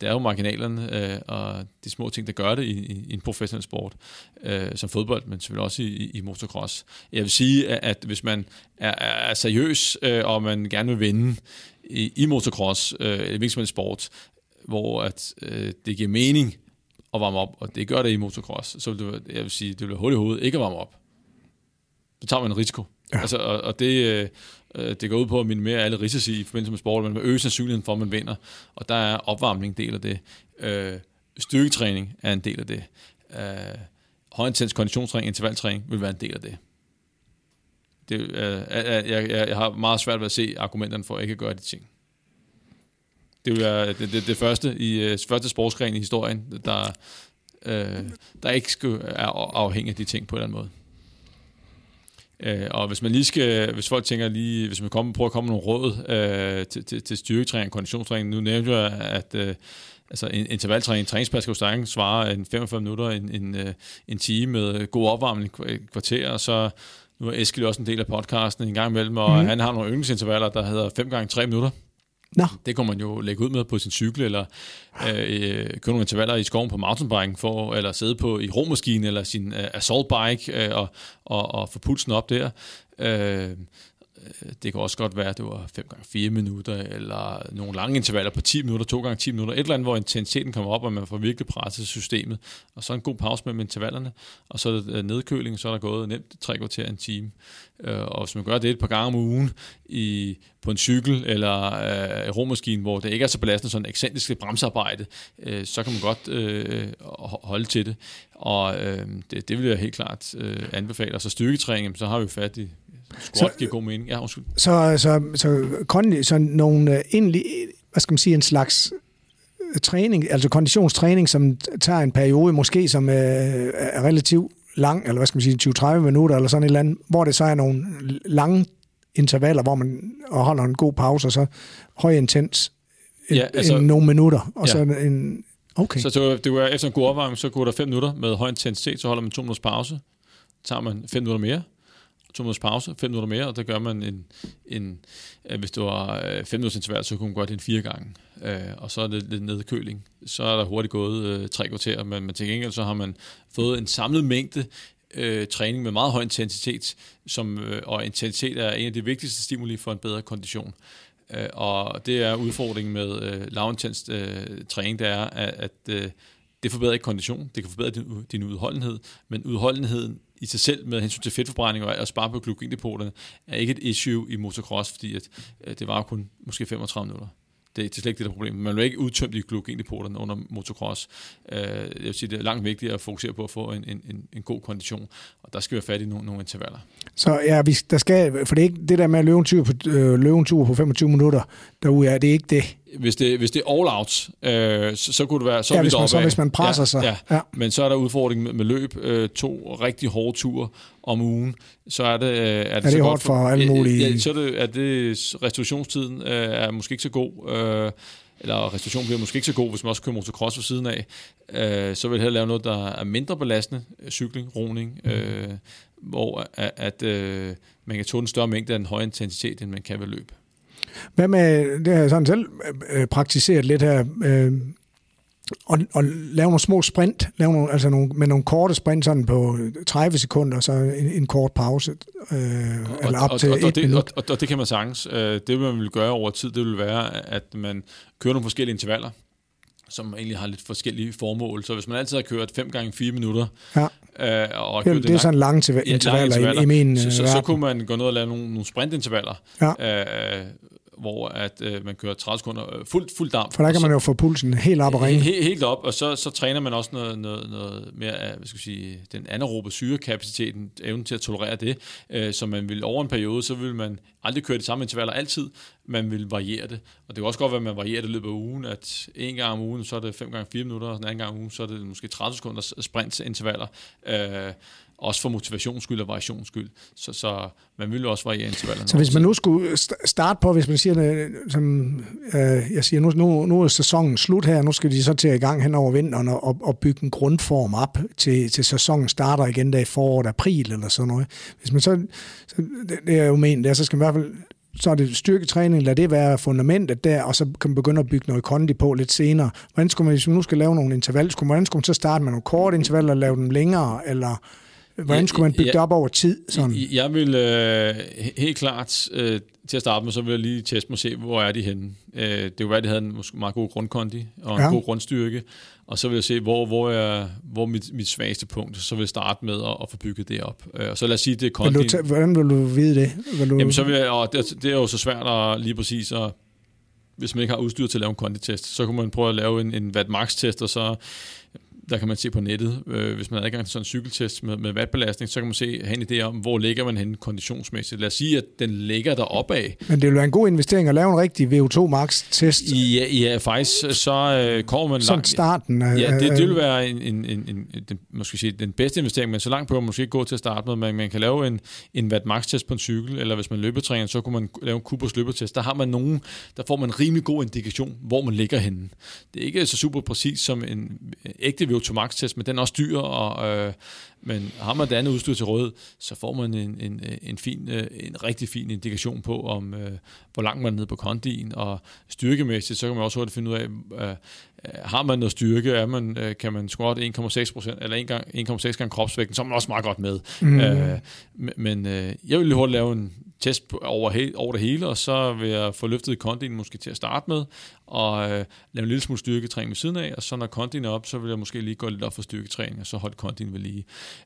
Det er jo marginalerne øh, og de små ting, der gør det i, i, i en professionel sport, øh, som fodbold, men selvfølgelig også i, i, i motocross. Jeg vil sige, at, at hvis man er, er seriøs, øh, og man gerne vil vinde i, i motocross, øh, eller hvilken som helst sport, hvor at, øh, det giver mening at varme op, og det gør det i motocross, så vil det, jeg vil sige, det vil være hul i hovedet ikke at varme op. Så tager man en risiko. Ja. Altså, og, og det, øh, øh, det går ud på at minimere alle risici i forbindelse med sport, men at øge sandsynligheden for, at man vinder. Og der er opvarmning en del af det. Øh, styrketræning er en del af det. Øh, højintens konditionstræning, intervaltræning vil være en del af det. det øh, jeg, jeg, jeg har meget svært ved at se argumenterne for at ikke at gøre de ting. Det vil være det, det, det første i øh, første sportsgren i historien, der, øh, der ikke skal, er afhængig af de ting på en eller anden måde. Øh, og hvis man lige skal, hvis folk tænker lige, hvis man kommer, prøver at komme med nogle råd øh, til, til, til styrketræning, konditionstræning, nu nævnte jeg, at øh, altså en intervaltræning, en træningspas skal jo sagtens svare en 45 minutter, en, en, øh, en time med god opvarmning, et kvarter, og så nu er Eskild også en del af podcasten en gang imellem, og mm. han har nogle yndlingsintervaller, der hedder 5 gange 3 minutter. Nå, Det kunne man jo lægge ud med på sin cykel, eller øh, øh køre nogle intervaller i skoven på mountainbiken, for, eller sidde på i romaskinen, eller sin øh, assault bike, øh, og, og, og få pulsen op der. Øh, Øh, det kan også godt være, at det var 5 gange 4 minutter, eller nogle lange intervaller på 10 minutter, 2 gange 10 minutter, et eller andet, hvor intensiteten kommer op, og man får virkelig presset systemet, og så en god pause mellem intervallerne, og så er øh, nedkøling, så er der gået nemt tre kvarter en time. Øh, og hvis man gør det et par gange om ugen i, på en cykel eller øh, romaskine, hvor det ikke er så belastende, sådan ekscentrisk bremsearbejde, øh, så kan man godt øh, holde til det. Og øh, det, det vil jeg helt klart øh, anbefale. Og så styrketræning, så har vi jo fat i squat, Så- giver god mening. Ja, undskyld. så, så, så, kondi, så nogle, øh, egentlig, hvad skal man sige, en slags øh, træning, altså konditionstræning, som tager en periode, måske som øh, er relativt lang, eller hvad skal man sige, 20-30 minutter, eller sådan et eller andet, hvor det så er nogle lange intervaller, hvor man holder en god pause, og så høj intens en, Ja, altså- en, nogle minutter, og ja. så en... Okay. Så det var, det var efter en god opvarmning, så går der 5 minutter med høj intensitet, så holder man 2 minutters pause, tager man 5 minutter mere, to minutters pause, 5 minutter mere, og der gør man en, en øh, hvis du har øh, 5 minutters interval, så kunne man gøre det en fire gange, øh, og så er det lidt nedkøling. Så er der hurtigt gået øh, tre kvarter, men, men til gengæld så har man fået en samlet mængde øh, træning med meget høj intensitet, som, øh, og intensitet er en af de vigtigste stimuli for en bedre kondition. Øh, og det er udfordringen med øh, lavintens øh, træning, det er, at, at øh, det forbedrer ikke kondition, det kan forbedre din, din udholdenhed, men udholdenheden i sig selv med hensyn til fedtforbrænding og at spare på glukindepoterne er ikke et issue i motocross, fordi at, øh, det var kun måske 35 minutter. Det det er slet ikke det, der er problemet. Man vil ikke udtømt i glukindepoterne under motocross. Øh, jeg vil sige, det er langt vigtigere at fokusere på at få en, en, en, en god kondition, og der skal vi have fat i nogle, nogle intervaller. Så ja, vi, der skal, for det er ikke det der med at løbe en tur på, øh, løbe en tur på 25 minutter derude, er det ikke det. Hvis det, hvis det er all out, øh, så, så kunne det være... Så er Ja, vi hvis man, så, af. hvis man presser ja, sig. Ja. Ja. Men så er der udfordring med, med løb. Øh, to rigtig hårde ture om ugen. Så er det... Øh, er det, det så hårdt godt for alle mulige- Ja, så er det, er det restitutionstiden øh, er måske ikke så god. Øh, eller restitution bliver måske ikke så god, hvis man også kører motocross ved siden af. Øh, så vil jeg hellere lave noget, der er mindre belastende. øh, Cykling, roning. Øh, hvor at, at øh, man kan tåle en større mængde af en høj intensitet, end man kan ved løb. Hvad med, det har jeg sådan selv øh, praktiseret lidt her, øh, og, og lave nogle små sprint, lave nogle, altså nogle, med nogle korte sprint sådan på 30 sekunder, og så en, en kort pause, øh, eller op til og, og, et det, minut. og, og, og det kan man sagtens. Øh, Det, man vil gøre over tid, det vil være, at man kører nogle forskellige intervaller, som egentlig har lidt forskellige formål. Så hvis man altid har kørt 5 gange 4 minutter, Ja. øh, og Det, kørt det er sådan lange intervaller, Ja, lange intervaller i, i min så, øh, så, så kunne man gå ned og lave nogle, nogle sprintintervaller, Ja. øh, hvor at øh, man kører 30 sekunder øh, fuldt fuld damp. For der kan man jo få pulsen helt op og ringe. Helt, helt op, og så, så træner man også noget, noget, noget mere af, hvad skal jeg sige, den anaerobe syrekapaciteten, evnen til at tolerere det, øh, så man vil over en periode, så vil man aldrig køre de samme intervaller altid, man vil variere det. Og det kan også godt være, at man varierer det i løbet af ugen, at en gang om ugen, så er det 5 gange 4 minutter, og en anden gang om ugen, så er det måske 30 sekunder sprintintervaller. Øh, også for motivations skyld og variations skyld. Så, så man vil jo også variere intervallerne. Så hvis man nu skulle starte på, hvis man siger, det, som øh, jeg siger, nu, nu, nu er sæsonen slut her, nu skal de så til at i gang hen over vinteren og, og bygge en grundform op til, til sæsonen starter igen der i foråret, april eller sådan noget. Hvis man så, så det, det er jo ment, der, så skal man i hvert fald så er det styrketræning, lad det være fundamentet der, og så kan man begynde at bygge noget kondi på lidt senere. Hvordan skulle man, hvis man nu skal lave nogle intervaller, skulle, hvordan skulle man så starte med nogle korte intervaller og lave dem længere, eller Hvordan skulle man bygge det op over tid? Sådan? Jeg vil øh, helt klart øh, til at starte med, så vil jeg lige teste mig og se, hvor er de henne. Øh, det kunne være, at de havde en måske meget god grundkondi og en ja. god grundstyrke, og så vil jeg se, hvor, hvor er hvor mit, mit svageste punkt, så vil jeg starte med at, at få bygget det op. Øh, og så lad os sige, det er kondi. Vil du hvordan vil du vide det? Vil du... Jamen, så vil jeg, og det, det er jo så svært at lige præcis at hvis man ikke har udstyr til at lave en konditest, så kan man prøve at lave en, en watt max test, og så der kan man se på nettet, øh, hvis man har adgang til sådan en cykeltest med, med wattbelastning, så kan man se, have en idé om, hvor ligger man henne konditionsmæssigt. Lad os sige, at den ligger der opad. Men det vil være en god investering at lave en rigtig VO2 max-test. Ja, ja faktisk så øh, kommer man langt. starten. Øh, ja, det, det vil være en, en, en, en, den, måske sige, den bedste investering, men så langt på man måske ikke gå til at starte med. Man, man kan lave en, en watt max-test på en cykel, eller hvis man løbetræner, så kunne man lave en Kubers løbetest. Der har man nogen, der får man en rimelig god indikation, hvor man ligger henne. Det er ikke så super præcis som en ægte VO2 max-test, men den er også dyr, og, øh, men har man det andet udstyr til råd, så får man en, en, en, fin, øh, en rigtig fin indikation på, om øh, hvor langt man er nede på kondien, og styrkemæssigt, så kan man også hurtigt finde ud af, øh, har man noget styrke, er man, øh, kan man squat 1,6 eller 1,6 gange kropsvægten, så er man også meget godt med. Mm. Øh, men øh, jeg vil lige hurtigt lave en test over, over det hele, og så vil jeg få løftet kondien måske til at starte med, og øh, lave en lille smule styrketræning ved siden af, og så når kondien er op, så vil jeg måske lige gå lidt op for styrketræning, og så holde kondien ved lige.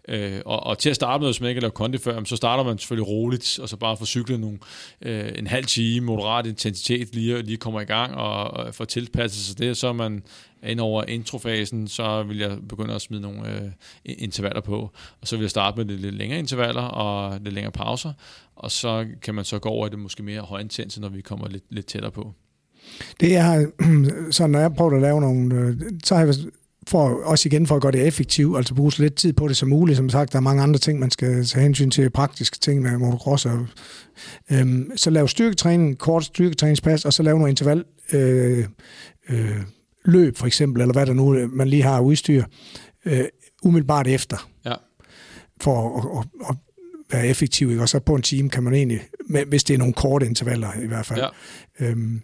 Øh, og, og til at starte med, hvis man ikke har lavet kondi før, så starter man selvfølgelig roligt, og så bare få cyklet nogle, øh, en halv time, moderat intensitet, lige, lige kommer i gang, og, og få tilpasset sig det, så er man ind over introfasen, så vil jeg begynde at smide nogle øh, intervaller på. Og så vil jeg starte med lidt længere intervaller og lidt længere pauser, og så kan man så gå over i det måske mere højintense, når vi kommer lidt, lidt tættere på. Det er, så når jeg prøver at lave nogle, øh, så har jeg for, også igen for at gøre det effektivt, altså bruge så lidt tid på det som muligt. Som sagt, der er mange andre ting, man skal tage hensyn til, praktiske ting med motocross. Og, øhm, så lave styrketræning, kort styrketræningspas, og så lave nogle interval øh, øh, løb for eksempel, eller hvad der nu man lige har udstyr, øh, umiddelbart efter. Ja. For at, at, at være effektiv, ikke? og så på en time kan man egentlig, hvis det er nogle korte intervaller i hvert fald. Ja. Øhm,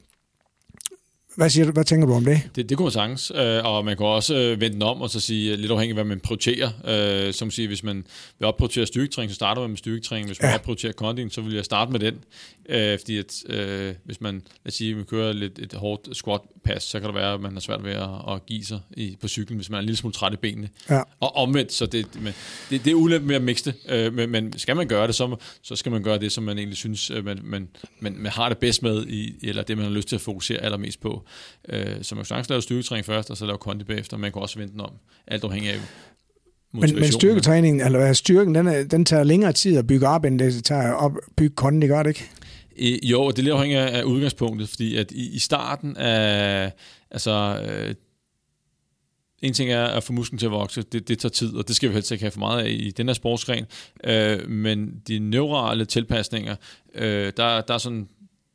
hvad, siger du, hvad tænker du om det? Det, det kunne man sagtens, øh, og man kan også øh, vende den om og så sige, lidt afhængig af, hvad man prioriterer. Øh, som siger, hvis man vil opprioritere styrketræning, så starter man med styrketræning. Hvis man ja. opprioriterer kondien, så vil jeg starte med den. Øh, fordi at, øh, hvis man, lad os sige, man kører lidt et hårdt squat pass, så kan det være, at man har svært ved at, at give sig i, på cyklen, hvis man er en lille smule træt i benene. Ja. Og omvendt, så det, men, det, det er ulempe med at mixe det. Øh, men, men, skal man gøre det, så, så skal man gøre det, som man egentlig synes, øh, man, man, man, man har det bedst med, i, eller det, man har lyst til at fokusere allermest på. Øh, så man kan sagtens lave styrketræning først, og så lave kondi bagefter. Man kan også vente den om. Alt afhængig af men, men styrketræningen, eller styrken, den, er, den tager længere tid at bygge op, end det tager at bygge kondi, gør det ikke? Jo, det er lidt afhængig af udgangspunktet, fordi at i, i starten af, altså, øh, en ting er at få musklen til at vokse, det, det tager tid, og det skal vi helst ikke have for meget af i den her sportsgren, øh, men de neurale tilpasninger, øh, der, der er sådan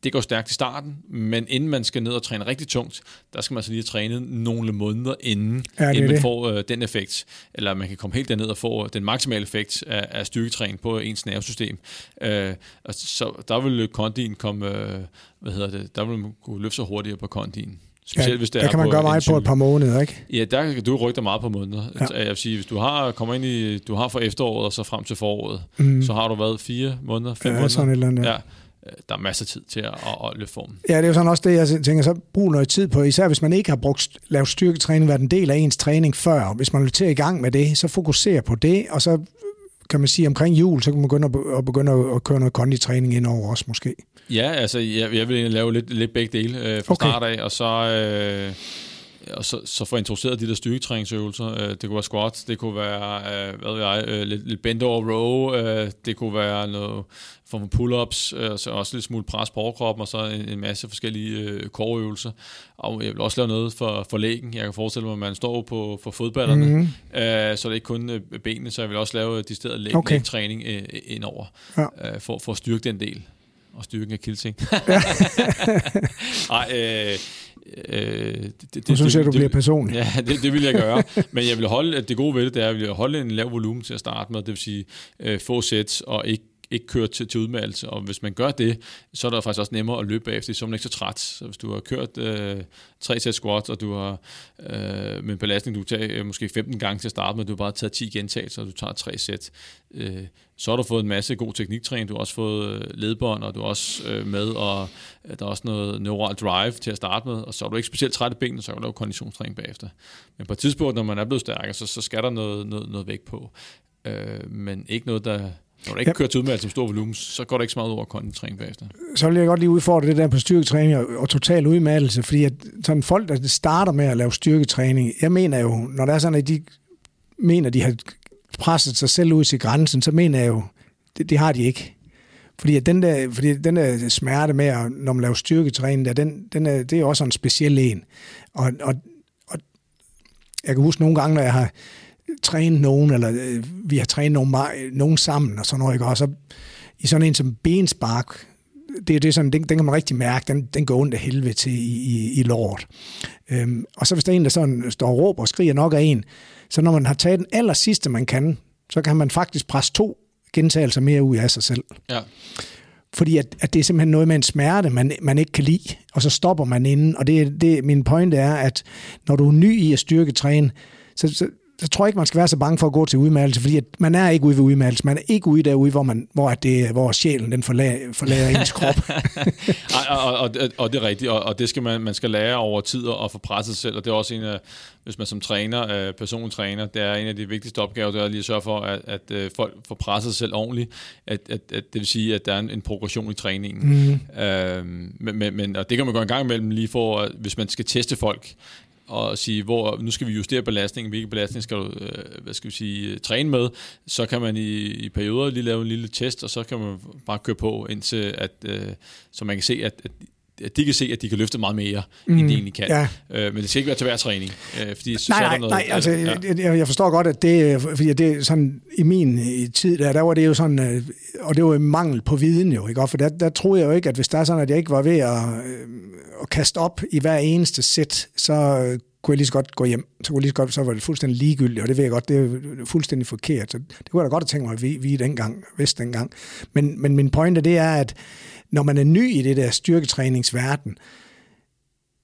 det går stærkt i starten, men inden man skal ned og træne rigtig tungt, der skal man så lige have trænet nogle måneder inden, ja, inden man det. får øh, den effekt. Eller man kan komme helt derned og få den maksimale effekt af, af styrketræning på ens nervesystem. Øh, så der vil kondien komme, øh, hvad hedder det, der vil man kunne løfte sig hurtigere på kondien. Specielt ja, hvis det der er kan man gøre meget på et par måneder, ikke? Ja, der kan du rykke dig meget på måneder. Ja. Jeg vil sige, hvis du har kommer ind i, du har fra efteråret og så frem til foråret, mm. så har du været fire måneder, fem ja, måneder. Sådan et eller andet, ja. ja Øh, der er masser af tid til at, at, at løfte formen. Ja, det er jo sådan også det, jeg tænker, så brug noget tid på, især hvis man ikke har brugt lavet styrketræning, været en del af ens træning før. Hvis man vil til i gang med det, så fokuser på det, og så kan man sige, omkring jul, så kan man begynde at, at begynde at køre noget konditræning ind over også måske. Ja, altså jeg, jeg vil lave lidt, lidt begge dele øh, fra okay. start af, og så... Øh, og så, så få introduceret de der styrketræningsøvelser. Øh, det kunne være squats, det kunne være, øh, hvad ved jeg, øh, lidt, lidt bend over row, det kunne være noget form for pull-ups, og så også lidt smule pres på overkroppen, og så en, en masse forskellige core-øvelser. Og jeg vil også lave noget for, for lægen. Jeg kan forestille mig, at man står på for fodballerne, mm-hmm. så det er ikke kun benene, så jeg vil også lave decideret læg, okay. lægtræning indover, ja. for, for at styrke den del og styrken af kildting. Nej, øh, Øh, det, det, nu synes jeg, du bliver personlig. Ja, det, det vil jeg gøre. Men jeg vil holde, at det gode ved det, det er, at jeg vil holde en lav volumen til at starte med, det vil sige øh, få sæt og ikke ikke kørt til, til udmeldelse, og hvis man gør det, så er det faktisk også nemmere at løbe bagefter, så er man ikke så træt. Så hvis du har kørt øh, tre sæt squats, og du har øh, med en belastning, du tager øh, måske 15 gange til at starte med, du har bare taget 10 gentagelser, og du tager tre sæt, øh, så har du fået en masse god tekniktræning, du har også fået øh, ledbånd, og du er også øh, med, og øh, der er også noget neural drive til at starte med, og så er du ikke specielt træt i benene, så kan du lave konditionstræning bagefter. Men på et tidspunkt, når man er blevet stærkere, så, så skal der noget, noget, noget vægt på. Øh, men ikke noget, der når du ikke ja. kører til udmeldelse som stor volumen, så går det ikke så meget over konditræning bagefter. Så vil jeg godt lige udfordre det der på styrketræning og, og total udmeldelse, fordi at sådan folk, der starter med at lave styrketræning, jeg mener jo, når der er sådan, at de mener, de har presset sig selv ud til grænsen, så mener jeg jo, det, det har de ikke. Fordi, at den, der, fordi den der smerte med, at, når man laver styrketræning, der, den, den er, det er også en speciel en. Og, og, og jeg kan huske nogle gange, når jeg har træne nogen, eller øh, vi har trænet nogen, nogen sammen, og sådan noget, ikke? Og så i sådan en som benspark, det er det sådan, den, den kan man rigtig mærke, den, den går ondt af helvede til i, i, i lort. Øhm, og så hvis der er en, der sådan står og råber og skriger nok af en, så når man har taget den aller sidste, man kan, så kan man faktisk presse to gentagelser mere ud af sig selv. Ja. Fordi at, at det er simpelthen noget med en smerte, man, man ikke kan lide, og så stopper man inden. Og det, det, min pointe er, at når du er ny i at styrketræne, så, så, så tror jeg ikke, man skal være så bange for at gå til udmeldelse, fordi at man er ikke ude ved udmeldelse. Man er ikke ude derude, hvor, man, hvor, det, hvor sjælen den forlader, forlader ens krop. Ej, og, og, og, det er rigtigt, og, og det skal man, man skal lære over tid at få presset sig selv, og det er også en af, hvis man som træner, øh, personlig træner, det er en af de vigtigste opgaver, det er lige at sørge for, at, at øh, folk får presset sig selv ordentligt, at, at, at det vil sige, at der er en, en progression i træningen. Mm. Øhm, men, men, og det kan man gå en gang imellem lige for, hvis man skal teste folk, og sige, hvor nu skal vi justere belastningen, hvilke belastning skal du, øh, hvad skal vi sige, øh, træne med, så kan man i, i perioder lige lave en lille test, og så kan man bare køre på, indtil at, øh, så man kan se, at, at at de kan se, at de kan løfte meget mere, mm, end de egentlig kan. Ja. Øh, men det skal ikke være til hver træning. Øh, fordi nej, så er der noget, nej, altså, ja. jeg, jeg forstår godt, at det, fordi det sådan, i min tid, der, der var det jo sådan, øh, og det var jo mangel på viden jo, ikke? for der, der troede jeg jo ikke, at hvis der er sådan, at jeg ikke var ved at, øh, at kaste op i hver eneste sæt, så øh, kunne jeg lige så godt gå hjem. Så kunne lige så godt, så var det fuldstændig ligegyldigt, og det ved jeg godt, det er fuldstændig forkert. Så det kunne jeg da godt have tænkt mig at vi, vi dengang, vidste dengang. Men, men min pointe, det er, at når man er ny i det der styrketræningsverden,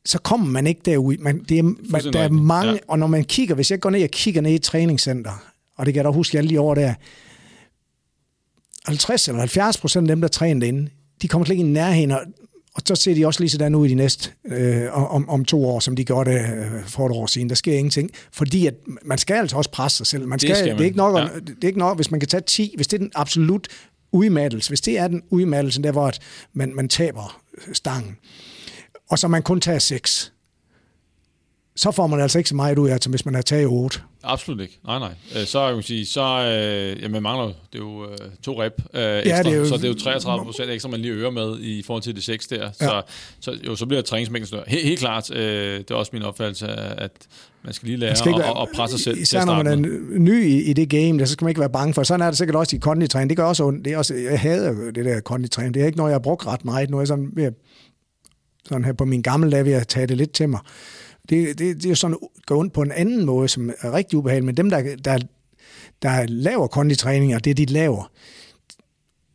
så kommer man ikke derud. Man, det er, man, der er mange, ja. og når man kigger, hvis jeg går ned og kigger ned i et træningscenter, og det kan jeg da huske alle de år der, 50 eller 70 procent af dem, der træner inde, de kommer slet ikke i nærheden, og, og så ser de også lige sådan ud i de næste øh, om, om to år, som de gjorde det øh, for et år siden. Der sker ingenting, fordi at man skal altså også presse sig selv. Man skal, det, skal man. det, er ikke nok, ja. det er ikke nok, hvis man kan tage 10, hvis det er den absolut udmattelse, hvis det er den udmattelse, der hvor at man, man taber stangen, og så man kun tager 6, så får man altså ikke så meget ud af det, som hvis man har taget 8. Absolut ikke. Nej, nej. Øh, så jeg kan sige, så øh, jamen, mangler det er jo øh, to rep øh, ekstra, ja, det er jo, så det er jo 33 procent ekstra, man lige øger med i forhold til de 6 der. Ja. Så, så, jo, så bliver træningsmængden større. Helt, helt klart, øh, det er også min opfattelse, at man skal lige lære skal at, at, at presse sig selv Især når man er ny i, i det game, der, så skal man ikke være bange for. Sådan er det sikkert også i konditræning. Det gør også ondt. Det er også, jeg hader det der konditræning. Det er ikke noget, jeg har brugt ret meget. Nu er jeg sådan ved sådan her på min gamle dag ved at tage det lidt til mig. Det, det, det er sådan går ondt på en anden måde, som er rigtig ubehageligt. Men dem, der, der, der laver konditræning, og det de laver,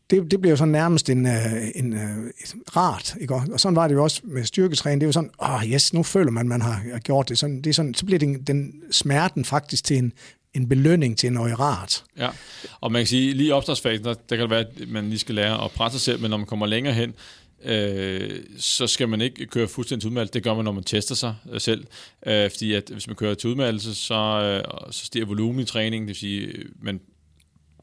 det, det bliver jo sådan nærmest en, øh, en, øh, en rart. Ikke? Og sådan var det jo også med styrketræning. Det er jo sådan, åh oh yes, nu føler man, man har gjort det. Sådan, det er sådan, så bliver den, den smerten faktisk til en, en belønning til noget rart. Ja, og man kan sige, lige i opstartsfasen, der, der kan det være, at man lige skal lære at presse sig selv, men når man kommer længere hen, øh, så skal man ikke køre fuldstændig til udmeldelse. Det gør man, når man tester sig øh, selv. Øh, fordi at hvis man kører til udmeldelse, så, øh, så stiger volumen i træningen, det vil sige, man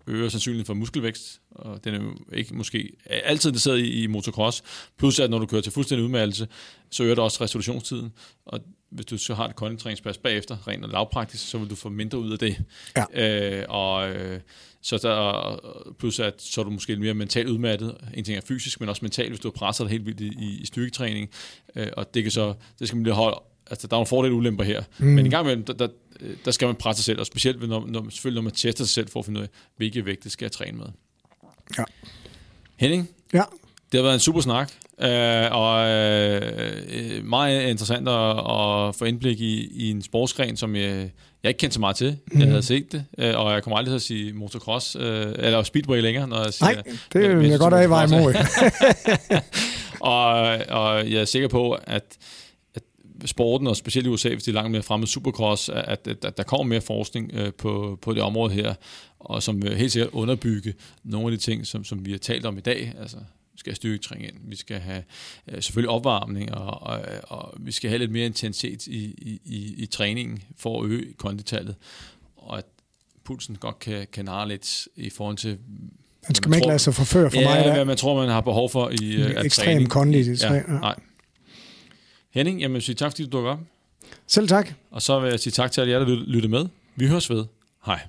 øger sandsynligheden for muskelvækst, og den er jo ikke måske altid interesseret i, i motocross. Plus at når du kører til fuldstændig udmattelse, så øger det også restitutionstiden, og hvis du så har et koldingtræningspas bagefter, rent og lavpraktisk, så vil du få mindre ud af det. Ja. Øh, og øh, så der, plus at så er du måske lidt mere mentalt udmattet. En ting er fysisk, men også mentalt, hvis du har presset dig helt vildt i, i styrketræning. Øh, og det kan så, det skal man lige holde, altså der er nogle fordele og ulemper her. Mm. Men i gang med, der, der, der skal man presse sig selv, og specielt når, når, selvfølgelig når man tester sig selv for at finde ud af, hvilke vægte skal jeg træne med. Ja. Henning? Ja. Det har været en super snak, øh, og øh, meget interessant at, at få indblik i, i en sportsgren, som jeg, jeg ikke kendte så meget til. Mm. Jeg havde set det, øh, og jeg kommer aldrig til at sige motocross, øh, eller speedway længere, når jeg siger... Nej, det vil jeg godt i vej imod. og, og jeg er sikker på, at, at sporten, og specielt i USA, hvis de er langt mere fremme supercross, at, at, at der kommer mere forskning øh, på, på det område her, og som helt sikkert underbygge nogle af de ting, som, som vi har talt om i dag, altså vi skal have styrketræning ind, vi skal have øh, selvfølgelig opvarmning, og, og, og vi skal have lidt mere intensitet i, i, i, i træningen for at øge konditallet, og at pulsen godt kan, kan narre lidt i forhold til... Man skal man ikke lade sig forføre for ja, mig. Ja, hvad man tror, man har behov for i uh, at Ekstrem kondi i ja, nej. Henning, jamen sige tak, fordi du dukker op. Selv tak. Og så vil jeg sige tak til alle jer, der lyttede med. Vi høres ved. Hej.